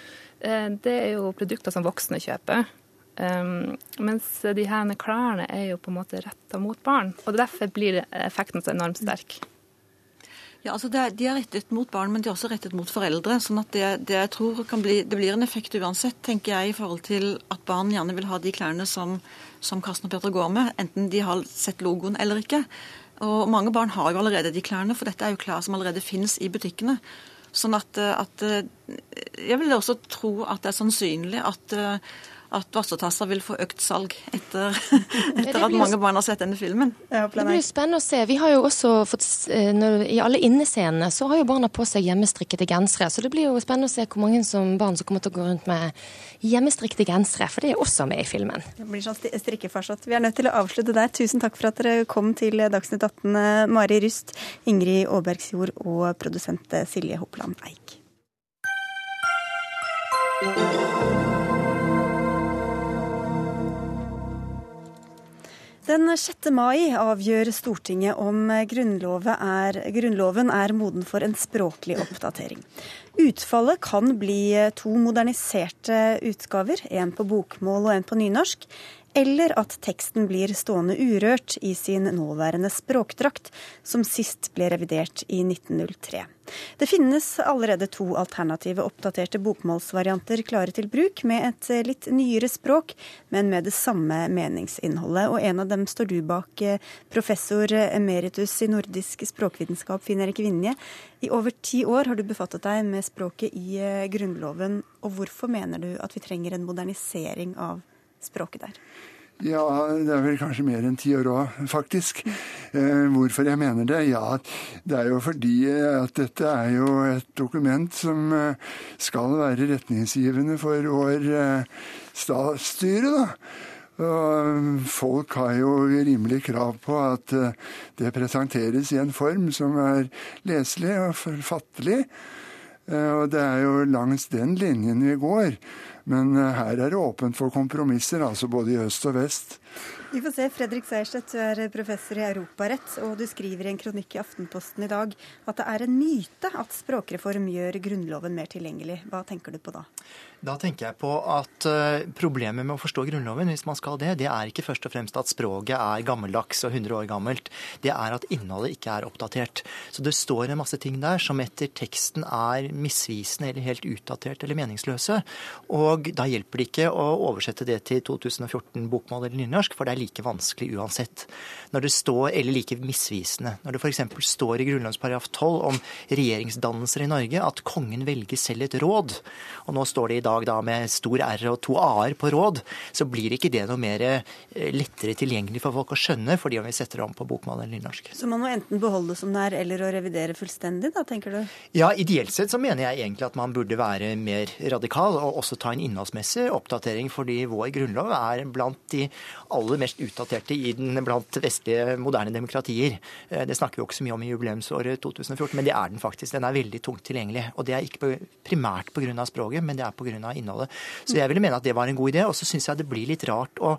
det er jo produkter som voksne kjøper. Um, mens de her klærne er jo på en måte retta mot barn. Og derfor blir effekten så enormt sterk. Ja, altså er, De er rettet mot barn, men de er også rettet mot foreldre. sånn at det, det jeg tror bli, det blir en effekt uansett, tenker jeg, i forhold til at barn gjerne vil ha de klærne som, som Karsten og Peter går med, enten de har sett logoen eller ikke. Og mange barn har jo allerede de klærne, for dette er jo klær som allerede finnes i butikkene. Sånn at, at Jeg vil også tro at det er sannsynlig at at vassetasser vil få økt salg etter, etter at mange barn har sett denne filmen. Det blir spennende å se. Vi har jo også fått, eh, når, I alle innescenene så har jo barna på seg hjemmestrikkede gensere. Så det blir jo spennende å se hvor mange som barn som kommer til å gå rundt med hjemmestrikkede gensere. For det er også med i filmen. Det blir sånn strikkefarsott. Vi er nødt til å avslutte der. Tusen takk for at dere kom til Dagsnytt 18, eh, Mari Rust, Ingrid Aabergsjord og produsent Silje Hopland Eik. Den 6. mai avgjør Stortinget om er, grunnloven er moden for en språklig oppdatering. Utfallet kan bli to moderniserte utgaver, en på bokmål og en på nynorsk eller at teksten blir stående urørt i sin nåværende språkdrakt, som sist ble revidert i 1903. Det finnes allerede to alternative oppdaterte bokmålsvarianter klare til bruk, med et litt nyere språk, men med det samme meningsinnholdet. Og en av dem står du bak, professor emeritus i nordisk språkvitenskap, Finn Erik Vinje. I over ti år har du befattet deg med språket i Grunnloven, og hvorfor mener du at vi trenger en modernisering av språket der? Ja, det er vel kanskje mer enn ti år òg, faktisk. Eh, hvorfor jeg mener det? Ja, det er jo fordi at dette er jo et dokument som eh, skal være retningsgivende for vår eh, statsstyre, da. Og folk har jo rimelig krav på at eh, det presenteres i en form som er leselig og forfattelig. Eh, og det er jo langs den linjen vi går. Men eh, her er det åpent for kompromisser, altså både i øst og vest. Vi får se. Fredrik Sejerstedt, du er professor i europarett, og du skriver i en kronikk i Aftenposten i dag at det er en myte at språkreform gjør Grunnloven mer tilgjengelig. Hva tenker du på da? Da tenker jeg på at uh, problemet med å forstå Grunnloven, hvis man skal det, det er ikke først og fremst at språket er gammeldags og 100 år gammelt. Det er at innholdet ikke er oppdatert. Så det står en masse ting der som etter teksten er misvisende eller helt utdatert eller meningsløse. Og da hjelper det ikke å oversette det til 2014 bokmål eller nynorsk, for det er like vanskelig uansett. Når det står, eller like misvisende. Når det f.eks. står i Grunnlovens paragraf 12 om regjeringsdannelser i Norge at kongen velger selv et råd, og nå står det i dag dag da med stor R og to A-er på råd, så blir ikke det noe mer eh, lettere tilgjengelig for folk å skjønne, fordi om vi setter det om på bokmål eller nynorsk. Så man må enten beholde det som det er, eller å revidere fullstendig, da, tenker du? Ja, ideelt sett så mener jeg egentlig at man burde være mer radikal, og også ta en innholdsmessig oppdatering, fordi vår grunnlov er blant de aller mest utdaterte i den blant vestlige moderne demokratier. Eh, det snakker vi ikke så mye om i jubileumsåret 2014, men det er den faktisk. Den er veldig tungt tilgjengelig. Og det er ikke primært pga. språket, men det er pga innholdet. Så jeg ville mene at det var en god idé. Og så syns jeg det blir litt rart å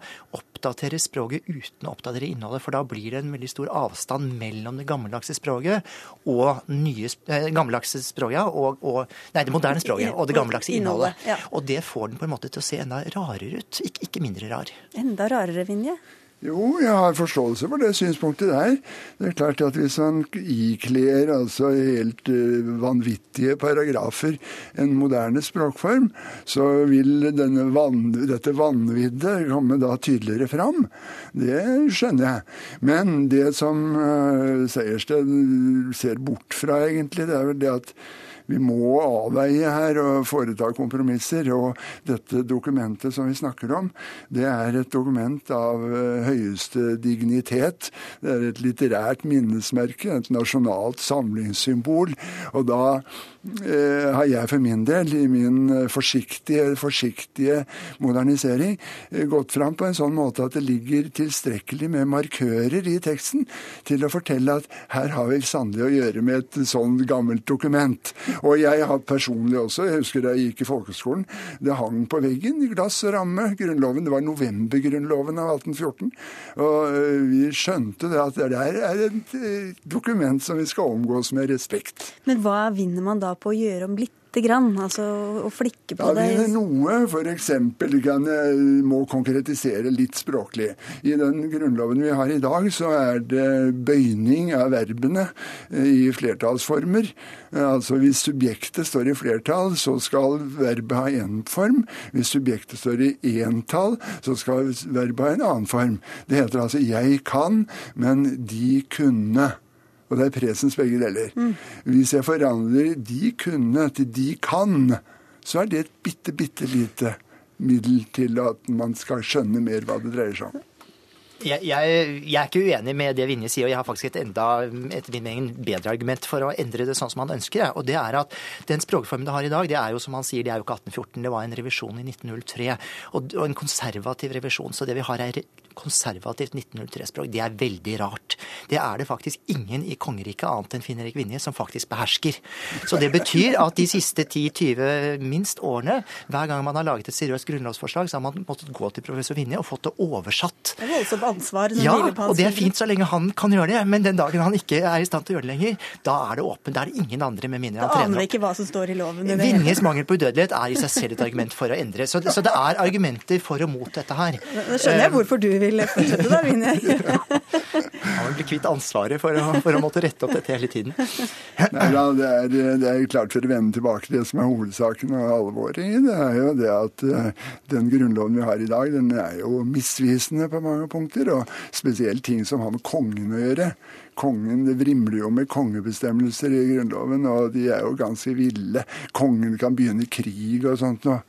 oppdatere språket uten å oppdatere innholdet, for da blir det en veldig stor avstand mellom det gammeldagse språket og nye, eh, gammeldagse språket, ja, og, og, nei, det moderne språket og det gammeldagse innholdet. Og det får den på en måte til å se enda rarere ut, ikke, ikke mindre rar. Enda rarere, Vinje? Jo, jeg har forståelse for det synspunktet der. Det er klart at hvis man ikler altså helt uh, vanvittige paragrafer en moderne språkform, så vil van dette vanviddet komme da tydeligere fram. Det skjønner jeg. Men det som uh, Sejersted ser bort fra, egentlig, det er vel det at vi må avveie her og foreta kompromisser. Og dette dokumentet som vi snakker om, det er et dokument av eh, høyeste dignitet. Det er et litterært minnesmerke, et nasjonalt samlingssymbol. Og da eh, har jeg for min del, i min eh, forsiktige, forsiktige modernisering, eh, gått fram på en sånn måte at det ligger tilstrekkelig med markører i teksten til å fortelle at her har vi sannelig å gjøre med et sånn gammelt dokument. Og jeg har personlig også, jeg husker da jeg gikk i folkeskolen, det hang på veggen i glass ramme, Grunnloven. Det var novembergrunnloven av 1814. Og øh, vi skjønte det at det der er et øh, dokument som vi skal omgås med respekt. Men hva vinner man da på å gjøre om litt? Grann, altså å flikke på ja, det? vinner noe. F.eks. kan jeg må konkretisere litt språklig. I den grunnloven vi har i dag, så er det bøyning av verbene eh, i flertallsformer. Altså Hvis subjektet står i flertall, så skal verbet ha én form. Hvis subjektet står i entall, så skal verbet ha en annen form. Det heter altså 'jeg kan', men 'de kunne'. Og det er presens begge deler. Mm. Hvis jeg forandrer 'de kunne' til 'de kan', så er det et bitte, bitte lite middel til at man skal skjønne mer hva det dreier seg om. Jeg, jeg, jeg, er ikke uenig med det Vinje sier, og jeg har faktisk et enda et bedre argument for å endre det sånn som han ønsker. Og det er at Den språkformen det har i dag, det er jo som han sier, det er jo ikke 1814, det var en revisjon i 1903. Og, og en konservativ revisjon. Så det vi har er konservativt 1903-språk. Det er veldig rart. Det er det faktisk ingen i kongeriket annet enn Finn-Erik Vinje som faktisk behersker. Så det betyr at de siste 10-20 minst årene, hver gang man har laget et seriøst grunnlovsforslag, så har man måttet gå til professor Vinje og fått det oversatt. Det er ansvar. Ja, og det er fint så lenge han kan gjøre det, men den dagen han ikke er i stand til å gjøre det lenger, da er det åpent. Da er det ingen andre med mindre han trener opp. Da aner ikke hva som står i loven. Vinjes mangel på udødelighet er i seg selv et argument for å endre. Så, så det er argumenter for og mot dette her. Da skjønner jeg eh, hvorfor du vil fortsette, da, Vinje. Han vil bli kvitt ansvaret for å, for å, måtte rette opp dette hele tiden. Nei, da, det, er, det er klart for å vende tilbake til det som er hovedsaken og alvoret i det, er jo det at uh, den grunnloven vi har i dag, den er jo misvisende på mange punkter. Og spesielt ting som har med kongen å gjøre. Kongen, Det vrimler jo med kongebestemmelser i Grunnloven, og de er jo ganske ville. Kongen kan begynne krig og sånt. Og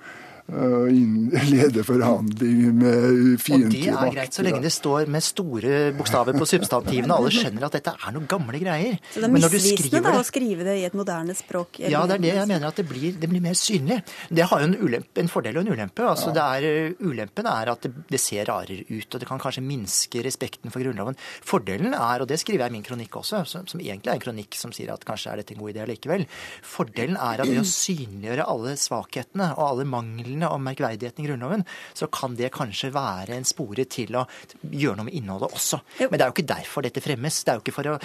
lede forhandlinger med fiendtlige makter. Og det er greit så lenge det står med store bokstaver på substantivene. Alle skjønner at dette er noen gamle greier. Så det er misvisende da, å skrive det i et moderne språk? Ja, det er det jeg mener at det blir, det blir mer synlig. Det har jo en, ulempe, en fordel og en ulempe. Altså, ja. er, ulempen er at det, det, ser rarere ut, og det kan kanskje minske respekten for Grunnloven. Fordelen er, og det skriver jeg i min kronikk også, som, som egentlig er en kronikk som sier at kanskje er dette en god idé likevel, fordelen er at det å synliggjøre alle svakhetene og alle manglene reglene og merkverdigheten i Grunnloven, så kan det kanskje være en spore til å gjøre noe med innholdet også. Jo. Men det er jo ikke derfor dette fremmes. Det er jo ikke for å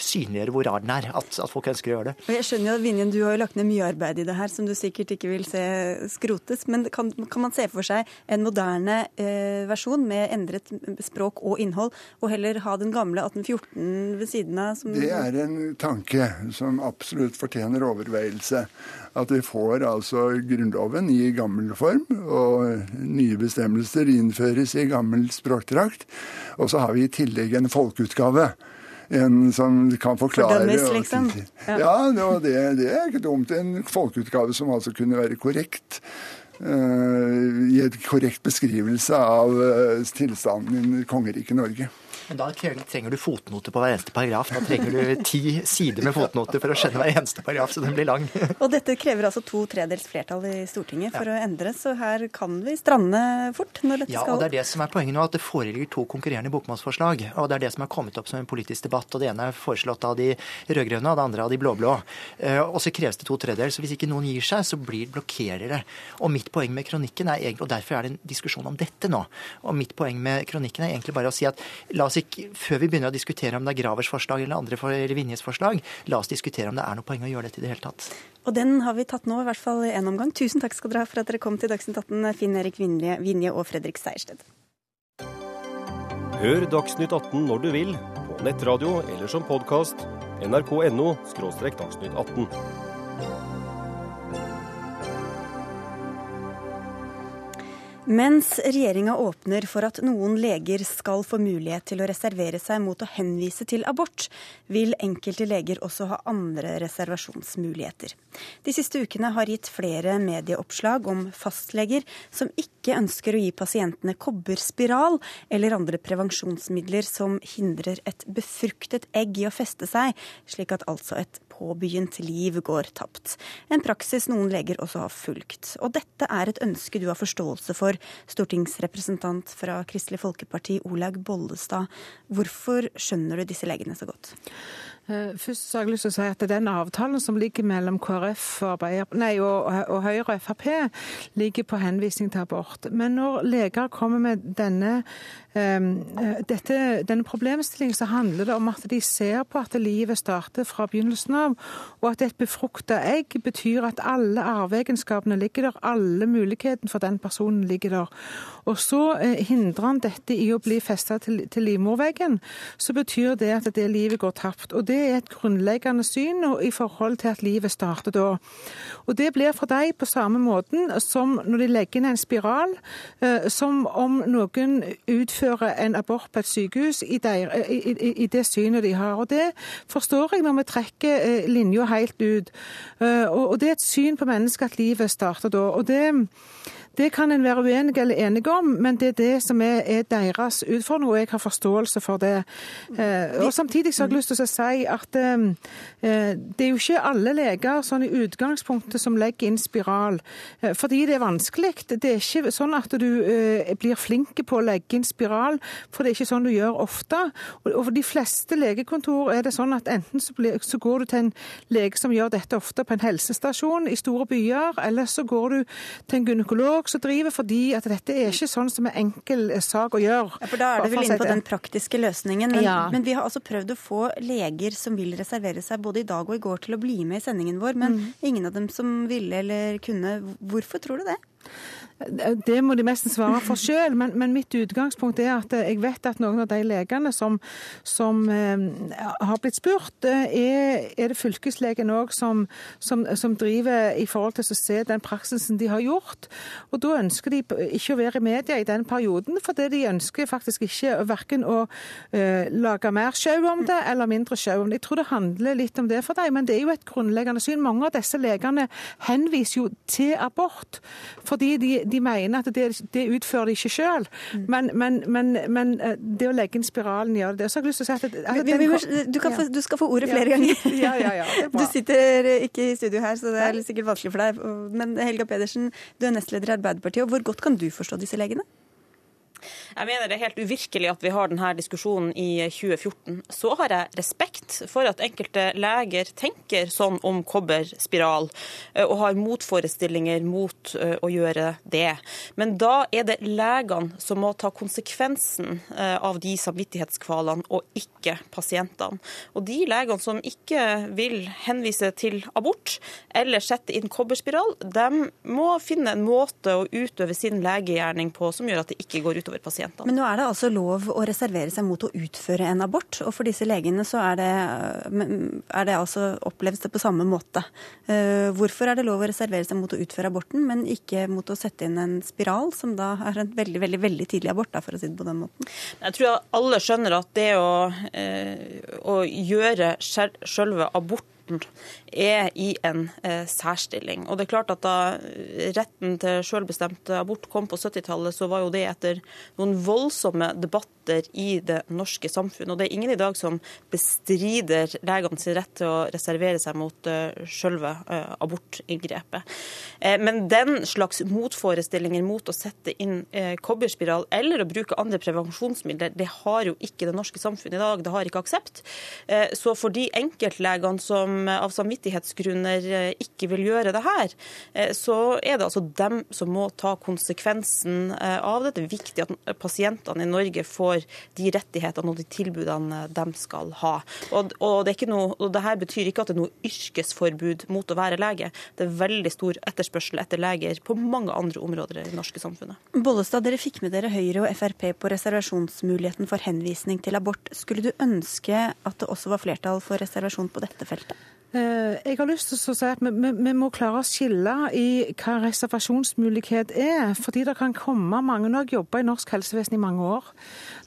synliggjøre hvor rar den er at, at folk ønsker å gjøre det. Og jeg skjønner jo at Vinjen, du har jo lagt ned mye arbeid i det her som du sikkert ikke vil se skrotes. Men kan, kan man se for seg en moderne eh, versjon med endret språk og innhold, og heller ha den gamle 1814 ved siden av? Som... Det er en tanke som absolutt fortjener overveielse. At vi får altså Grunnloven i gammel form, og nye bestemmelser innføres i gammel språkdrakt. Og så har vi i tillegg en folkeutgave. En som kan forklare Fordømmes, liksom? Ja, ja det, det, er ikke dumt. En folkeutgave som altså kunne være korrekt. Uh, I et korrekt beskrivelse av uh, tilstanden i kongeriket Norge. Men da trenger du fotnoter på hver eneste paragraf. Da trenger du ti sider med fotnoter for å skjønne hver eneste paragraf, så den blir lang. Og dette krever altså to tredels flertall i Stortinget for ja. å endre, så her kan vi strande fort når dette ja, skal opp. Ja, og det er det som er poenget nå, at det foreligger to konkurrerende bokmålsforslag. Og det er det som er kommet opp som en politisk debatt. Og det ene er foreslått av de rød-grønne, og det andre av de blå-blå. Eh, og så kreves det to tredjedels. Så hvis ikke noen gir seg, så blir blokkerer det. Og mitt poeng med kronikken er egentlig, og derfor er det en diskusjon om dette nå. Og mitt poeng med kronikken er egentlig bare å si at la oss ikke, før vi begynner å diskutere om det er Gravers forslag eller andre for Vinjes forslag, la oss diskutere om det er noe poeng å gjøre dette i det hele tatt. Og den har vi tatt nå, i hvert fall en omgang. Tusen takk skal dere ha for at dere kom til Dagsnytt 18, Finn Erik Vinje, Vinje og Fredrik Sejersted. Hør Dagsnytt 18 når du vil, på nettradio eller som podkast. nrk.no – dagsnytt 18. Mens regjeringa åpner for at noen leger skal få mulighet til å reservere seg mot å henvise til abort, vil enkelte leger også ha andre reservasjonsmuligheter. De siste ukene har gitt flere medieoppslag om fastleger som ikke ønsker å gi pasientene kobberspiral eller andre prevensjonsmidler som hindrer et befruktet egg i å feste seg, slik at altså et påbegynt liv går tapt. En praksis noen leger også har fulgt. Og dette er et ønske du har forståelse for, stortingsrepresentant fra Kristelig Folkeparti Olaug Bollestad. Hvorfor skjønner du disse legene så godt? Eh, først har jeg lyst til å si at Den avtalen som ligger mellom KrF og, nei, og, og Høyre og Frp, ligger på henvisning til abort. Men når leger kommer med denne, dette, denne problemstillingen, så handler det om at de ser på at livet starter fra begynnelsen av, og at et befrukta egg betyr at alle arveegenskapene ligger der, alle mulighetene for den personen ligger der. Og så eh, hindrer han dette i å bli festa til, til livmorveggen, så betyr det at det livet går tapt. Og det er et grunnleggende syn i forhold til at livet starter da. Og Det blir for deg på samme måten som når de legger inn en spiral, eh, som om noen utfører en abort på et sykehus i, der, i, i, i det synet de har. Og Det forstår jeg når vi trekker eh, linja helt ut. Eh, og Det er et syn på mennesket at livet starter da. og det det kan en være uenig eller enig om, men det er det som er, er deres utfordring, og jeg har forståelse for det. Eh, og Samtidig så har jeg lyst til å si at eh, eh, det er jo ikke alle leger sånn i utgangspunktet som legger inn spiral, fordi det er vanskelig. Det er ikke sånn at du blir flink på å legge inn spiral, for det er ikke sånn du gjør ofte. Og, for de fleste legekontor er det sånn at enten så, går du til en lege som gjør dette ofte på en helsestasjon i store byer, eller så går du til en gynekolog som driver, fordi at dette er ikke sånn som en enkel eh, sak å gjøre. Ja, for Da er det vel inne på den praktiske løsningen. Men, ja. men, vi har altså prøvd å få leger som vil reservere seg både i dag og i går til å bli med i sendingen vår, men mm. ingen av dem som ville eller kunne. Hvorfor tror du det? Det må de nesten svare for selv, men, men, mitt utgangspunkt er at jeg vet at noen av de legene som, som eh, har blitt spurt, eh, er, er det fylkeslegen òg som, som, som, driver i forhold til å se den praksisen de har gjort. Og Da ønsker de ikke å være i media i den perioden, for det de ønsker faktisk ikke verken å eh, lage mer sjau om det eller mindre sjau om det. Jeg tror det handler litt om det for deg, men det er jo et grunnleggende syn. Mange av disse legene henviser jo til abort fordi de de mener at det, det utfører de ikke sjøl. Mm. Men, men, men, men, eh, det å legge inn spiralen gjør det. Så har jeg lyst til å si at, at vi, du, få, du, skal få ordet flere ganger. Ja, ja, ja, du sitter ikke i studio her, så det er sikkert vanskelig for deg. Men Helga Pedersen, du er nestleder i Arbeiderpartiet. og Hvor godt kan du forstå disse legene? Jeg mener det er helt uvirkelig at vi har denne diskusjonen i 2014. Så har jeg respekt for at enkelte leger tenker sånn om kobberspiral, eh, og har motforestillinger mot eh, å gjøre det. Men da er det legene som må ta konsekvensen eh, av de samvittighetskvalene, og ikke pasientene. Og de legene som ikke vil henvise til abort eller sette inn kobberspiral, de må finne en måte å utøve sin legegjerning på som gjør at det ikke går utover pasientene pasientene. Men nå er det altså lov å reservere seg mot å utføre en abort, og for disse legene så er det, er det altså, oppleves det på samme måte. Eh, hvorfor er det lov å reservere seg mot å utføre aborten, men ikke mot å sette inn en spiral, som da er en veldig, veldig, veldig tidlig abort, da, for å si det på den måten? Jeg tror alle skjønner at det å, eh, å gjøre selve abort er i en eh, særstilling. Og det er klart at Da retten til selvbestemt abort kom på 70-tallet, så var jo det etter noen voldsomme debatter i det norske samfunnet. Og det er ingen i dag som bestrider legene sin rett til å reservere seg mot eh, selve eh, abortinngrepet. Eh, men den slags motforestillinger mot å sette inn eh, kobberspiral eller å bruke andre prevensjonsmidler, det har jo ikke det norske samfunnet i dag. Det har ikke aksept. Eh, så for de enkeltlegene som av samvittighetsgrunner eh, ikke vil gjøre det her, eh, så er det altså dem som må ta konsekvensen eh, av det. Det er viktig at pasientene i Norge får de rettighetene og de tilbudene de skal ha. Og, og, det, noe, og det her betyr ikke at det er noe yrkesforbud mot å være lege. Det er veldig stor etterspørsel etter leger på mange andre områder i det norske samfunnet. Bollestad, dere fikk med dere Høyre og Frp på reservasjonsmuligheten for henvisning til abort. Skulle du ønske at det også var flertall for reservasjon på dette feltet? Eh, jeg har lyst til å si at vi, vi, vi, må klare å skille i hva reservasjonsmulighet er. Fordi det kan komme mange Nå har jeg jobba i norsk helsevesen i mange år.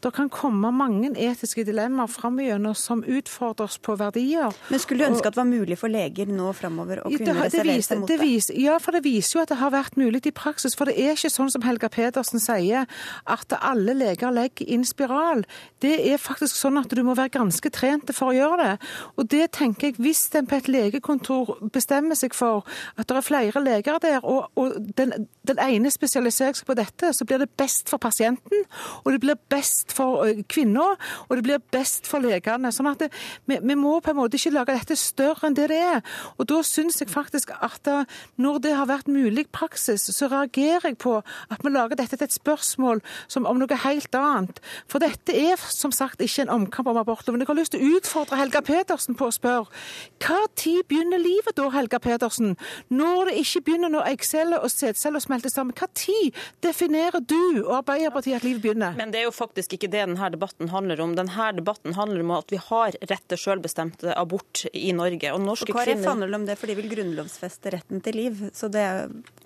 Det kan komme mange etiske dilemmaer framover som utfordres på verdier. Men skulle du ønske at det var mulig for leger nå framover å kunne det, det reservere seg mot det? Viser, ja, for det viser jo at det har vært mulig i praksis. For det er ikke sånn som Helga Pedersen sier, at alle leger legger inn spiral. Det er faktisk sånn at du må være ganske trent for å gjøre det. Og det tenker jeg, hvis en på et legekontor bestemmer seg for at det er flere leger der, og, og den, den, ene spesialiserer seg på dette, så blir det best for pasienten, og det blir best for kvinner, og det blir best for legene. Sånn at det, vi, vi, må på en måte ikke lage dette større enn det det er. Og da syns jeg faktisk at når det har vært mulig praksis, så reagerer jeg på at vi lager dette til et spørsmål som om noe helt annet. For dette er som sagt ikke en omkamp om abortloven. Jeg har lyst til å utfordre Helga Petersen på å spørre hva tid begynner livet da, Helga Pedersen? Når det ikke begynner når eggceller og sædceller smelter sammen. Hva tid definerer du og Arbeiderpartiet at livet begynner? Men det er jo faktisk ikke det denne debatten handler om. Denne debatten handler om at vi har rett til selvbestemt abort i Norge. Og norske og KrF kvinner... handler om det, for de vil grunnlovfeste retten til liv. Så det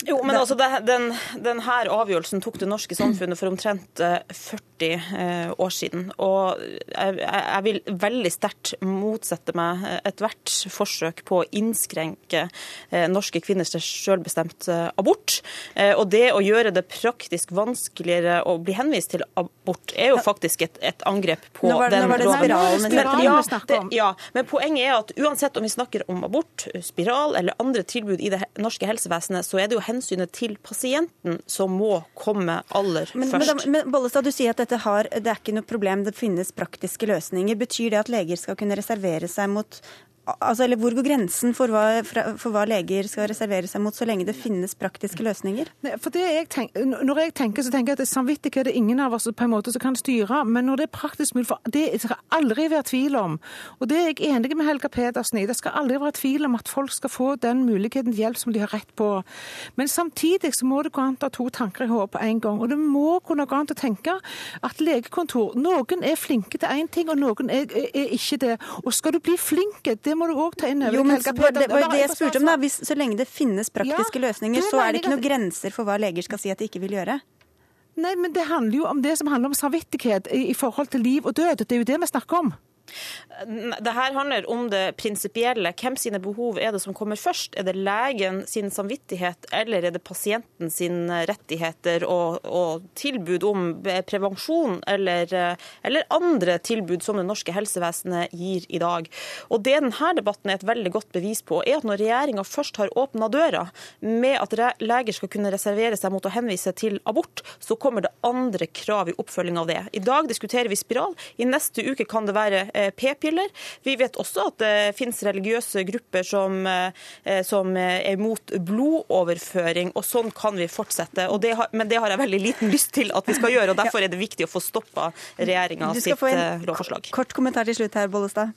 Jo, men det... altså, det, den, denne avgjørelsen tok det norske samfunnet for omtrent 40 eh, eh, år siden. Og jeg, jeg vil veldig sterkt motsette meg ethvert forsøk på å innskrenke eh, norske kvinners selvbestemt eh, abort. Eh, og det å gjøre det praktisk vanskeligere å bli henvist til abort, er jo faktisk et, et angrep på nå var, den nå var det loven. Spiralen, ja, det, ja, men poenget er at uansett om vi snakker om abort, spiral eller andre tilbud i det norske helsevesenet, så er det jo hensynet til pasienten som må komme aller men, først. Men, men Bollestad, du sier at har, det er ikke noe problem, det finnes praktiske løsninger. Betyr det at leger skal kunne reservere seg mot altså, eller Hvor går grensen for hva, for hva, leger skal reservere seg mot, så lenge det finnes praktiske løsninger? For det jeg tenker, når jeg tenker, så tenker jeg at samvittighet er det ingen av oss på en måte som kan styre. Men når det er praktisk mulig, for det skal aldri være tvil om, og det er jeg enig med Helga Pedersen i, det skal aldri være tvil om at folk skal få den muligheten til hjelp som de har rett på. Men samtidig så må det gå an å ha to tanker i hodet på en gang. Og det må kunne gå an å tenke at legekontor Noen er flinke til én ting, og noen er, er, ikke det. Og skal du bli flink, det må du òg ta inn over jo, men, det var det jeg spurte om. da. Hvis, så lenge det finnes praktiske ja, løsninger, så er det ikke noen grenser for hva leger skal si at de ikke vil gjøre? Nei, men det handler jo om det som handler om samvittighet i, i forhold til liv og død. Det er jo det vi snakker om. Det her handler om det prinsipielle. Hvem sine behov er det som kommer først? Er det legen sin samvittighet, eller er det pasienten sine rettigheter og, og tilbud om prevensjon, eller, eller, andre tilbud som det norske helsevesenet gir i dag? Og Det denne debatten er et veldig godt bevis på, er at når regjeringa først har åpna døra med at leger skal kunne reservere seg mot å henvise til abort, så kommer det andre krav i oppfølging av det. I dag diskuterer vi spiral. I neste uke kan det være p-piller. Vi vet også at det finnes religiøse grupper som, eh, som er imot blodoverføring, og sånn kan vi fortsette. Det har, men det har jeg veldig liten lyst til at vi skal gjøre, og derfor er det viktig å få stoppa regjeringa sitt få lovforslag. Kort kommentar til slutt her, Bollestad.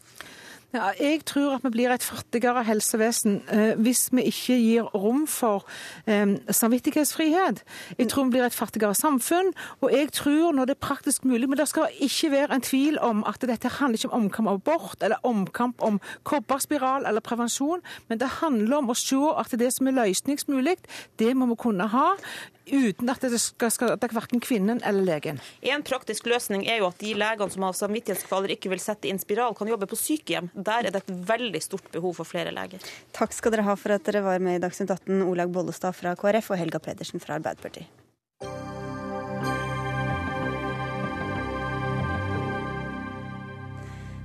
Ja, jeg tror at vi blir et fattigere helsevesen eh, hvis vi ikke gir rom for eh, samvittighetsfrihet. Jeg tror vi blir et fattigere samfunn, og jeg tror når det er praktisk mulig Men det skal ikke være en tvil om at dette handler ikke om omkamp om abort eller omkamp om kobberspiral eller prevensjon, men det handler om å se at det som er løsningsmulig, det må vi kunne ha uten at det skal skade verken kvinnen eller legen. En praktisk løsning er jo at de legene som av samvittighetskvaler ikke vil sette inn spiral, kan jobbe på sykehjem. Der er det et veldig stort behov for flere leger. Takk skal dere ha for at dere var med i Dagsnytt 18, Olag Bollestad fra KrF og Helga Pedersen fra Arbeiderpartiet.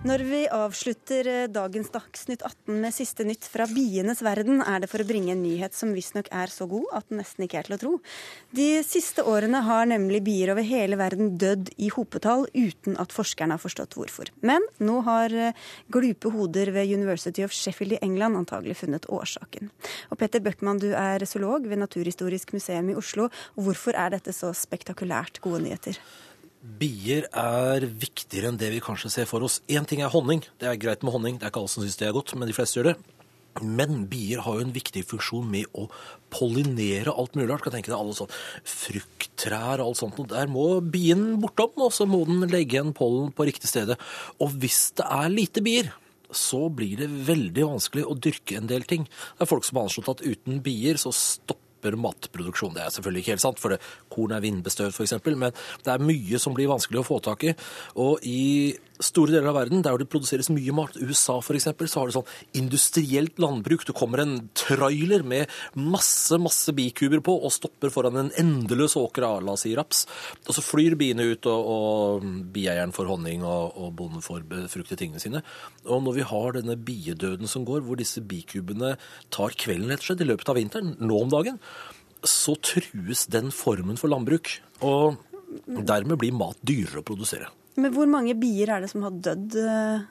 Når vi avslutter eh, dagens Dagsnytt 18 med siste nytt fra bienes verden, er det for å bringe en nyhet som visstnok er så god at den nesten ikke er til å tro. De siste årene har nemlig bier over hele verden dødd i hopetall uten at forskerne har forstått hvorfor. Men nå har eh, glupe hoder ved University of Sheffield i England antagelig funnet årsaken. Og Petter Bøckmann, du er zoolog ved Naturhistorisk museum i Oslo. Hvorfor er dette så spektakulært gode nyheter? Bier er viktigere enn det vi kanskje ser for oss. Én ting er honning. Det er greit med honning, det er ikke alle som syns det er godt, men de fleste gjør det. Men bier har jo en viktig funksjon med å pollinere alt mulig rart. Kan tenke deg alle sånn frukttrær og alt sånt. Og der må bien bortom, og så må den legge en pollen på riktig stedet. Og hvis det er lite bier, så blir det veldig vanskelig å dyrke en del ting. Det er folk som har anslått at uten bier så stopper matproduksjon. Det er selvfølgelig ikke helt sant, for det, korn er vindbestøvd f.eks., men det er mye som blir vanskelig å få tak i. Og i store deler av verden der det produseres mye mat, USA f.eks., så har det sånn industrielt landbruk. Det kommer en trailer med masse, masse bikuber på og stopper foran en endeløs åker av la oss si raps. Og så flyr biene ut, og, og bieieren får honning, og, og bonden får befruktet tingene sine. Og når vi har denne biedøden som går, hvor disse bikubene tar kvelden rett og slett i løpet av vinteren, nå om dagen, så trues den formen for landbruk. Og dermed blir mat dyrere å produsere. Men hvor mange bier er det som har dødd uh,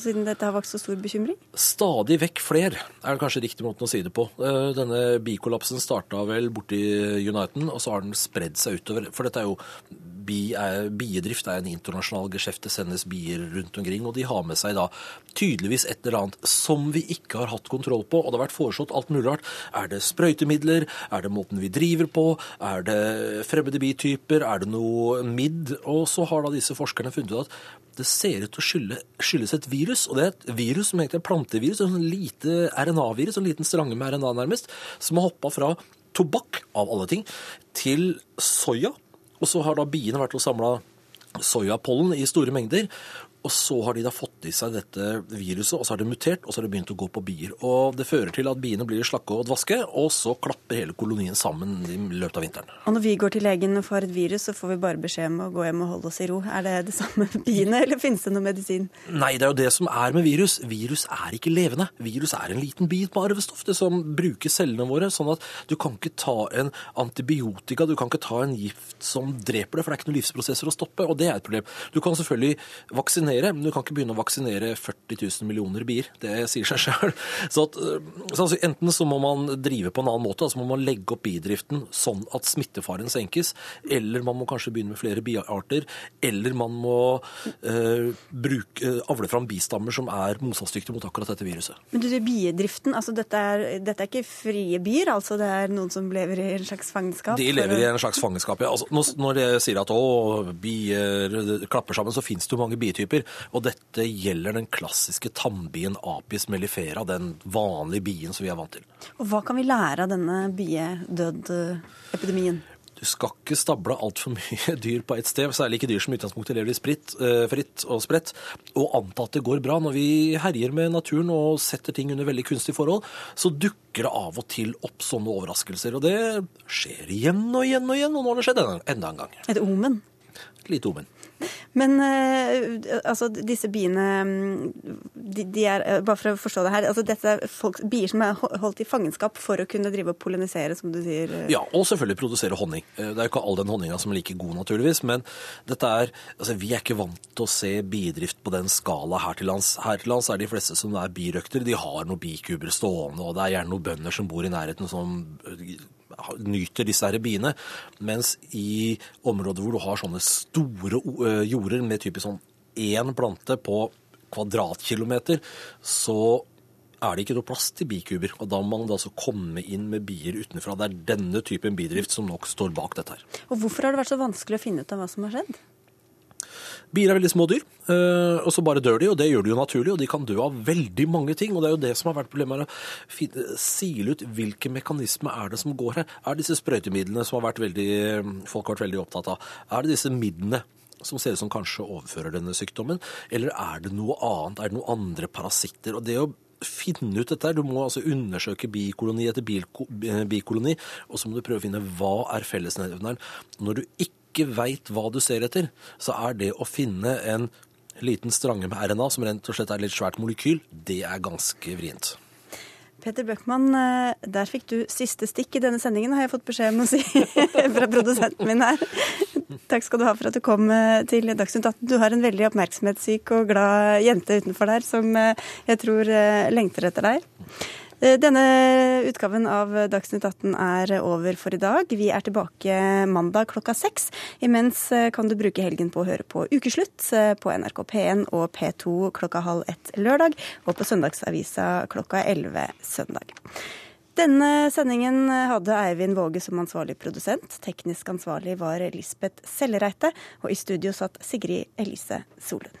siden dette har vakt så stor bekymring? Stadig vekk fler, er det kanskje riktig måten å si det på. Uh, denne bikollapsen starta vel borti Uniten, og så har den spredd seg utover. For dette er jo bi er, biedrift er en internasjonal geskjeft. Det sendes bier rundt omkring, og de har med seg da tydeligvis et eller annet som vi ikke har hatt kontroll på. Og det har vært foreslått alt mulig rart. Er det sprøytemidler? Er det måten vi driver på? Er det fremmede bityper? Er det noe midd? Og så har da disse forskerne funnet ut at det ser ut til å skylde, skyldes et virus. Og det er et virus som egentlig er plantevirus, et lite RNA-virus, en liten strange med RNA nærmest, som har hoppa fra tobakk, av alle ting, til soya. Og så har da biene vært og samla soyapollen i store mengder. Og så har de da fått i seg dette viruset, og så har det mutert, og så har det begynt å gå på bier. Og Det fører til at biene blir slakke og dvaske, og så klapper hele kolonien sammen i løpet av vinteren. Og når vi går til legen og får et virus, så får vi bare beskjed om å gå hjem og holde oss i ro. Er det det samme med biene, eller finnes det noe medisin? Nei, det er jo det som er med virus. Virus er ikke levende. Virus er en liten bit med arvestoff det som bruker cellene våre. Sånn at du kan ikke ta en antibiotika, du kan ikke ta en gift som dreper det, for det er ikke noen livsprosesser å stoppe, og det er et problem. Du kan selvfølgelig vaksinere vaksinere, men du kan ikke begynne å vaksinere 40 000 millioner bier. Det sier seg sjøl. Så, så altså, enten så må man drive på en annen måte, altså må man legge opp bidriften sånn at smittefaren senkes, eller man må kanskje begynne med flere biarter, eller man må eh, bruke, avle fram bistammer som er motstandsdyktige mot akkurat dette viruset. Men du biedriften, altså dette er, dette er ikke frie bier, altså det er noen som lever i en slags fangenskap? De lever i en slags fangenskap, ja. Altså, når jeg sier at å, bier klapper sammen, så finnes det jo mange bietyper bier. Og dette gjelder den klassiske tannbien Apis mellifera, den vanlige bien som vi er vant til. Og Hva kan vi lære av denne biedød-epidemien? Du skal ikke stable altfor mye dyr på ett sted, særlig ikke dyr som i utgangspunktet lever spritt, eh, fritt og spredt, og anta at det går bra. Når vi herjer med naturen og setter ting under veldig kunstige forhold, så dukker det av og til opp sånne overraskelser. Og det skjer igjen og igjen og igjen, og nå har det skjedd enda en gang. Et omen? Et lite omen. Men uh, altså, disse biene de, de, er, eh, Bare for å forstå det her. altså Dette er folk, bier som er holdt i fangenskap for å kunne drive og pollinisere, som du sier? Uh. Ja, og selvfølgelig produsere honning. Det er jo ikke all den honninga som er like god, naturligvis. Men dette er altså Vi er ikke vant til å se bidrift på den skala her til lands. Her til lands er de fleste som er birøkter, de har noen bikuber stående, og det er gjerne noen bønder som bor i nærheten som nyter disse her biene. Mens i områder hvor du har sånne store eh, jorder med typisk sånn én plante på kvadratkilometer, så er det ikke noe plass til bikuber. Og da må man altså komme inn med bier utenfra. Det er denne typen bidrift som nok står bak dette her. Og Hvorfor har det vært så vanskelig å finne ut av hva som har skjedd? Bier er veldig små dyr, eh, og så bare dør de, og det gjør de jo naturlig. Og de kan dø av veldig mange ting, og det er jo det som har vært problemet. Å sile ut hvilke mekanismer er det som går her. Er det disse sprøytemidlene som har vært veldig, folk har vært veldig opptatt av? Er det disse midlene? som ser ut som kanskje overfører denne sykdommen, eller er det noe annet? Er det noen andre parasitter? Og det å finne ut dette. Du må altså undersøke bikoloni etter bikoloni, og så må du prøve å finne hva er fellesnevneren. Når du ikke ikke veit hva du ser etter, så er det å finne en liten strange med RNA, som rent og slett er litt svært molekyl, det er ganske vrient. Peter Bøckmann, eh, der fikk du siste stikk i denne sendingen, har jeg fått beskjed om å si fra produsenten min her. Takk skal du ha for at du kom eh, til Dagsnytt 18. Du har en veldig oppmerksomhetssyk og glad jente utenfor der som eh, jeg tror lengter etter deg. Eh, denne utgaven av Dagsnytt 18 er over for i dag. Vi er tilbake mandag klokka seks. Imens eh, kan du bruke helgen på å høre på Ukeslutt eh, på NRK P1 og P2 klokka halv ett lørdag, og på Søndagsavisa klokka elleve søndag. Denne sendingen hadde Eivind Våge som ansvarlig produsent. Teknisk ansvarlig var Lisbeth Sellereite, og i studio satt Sigrid Elise Solund.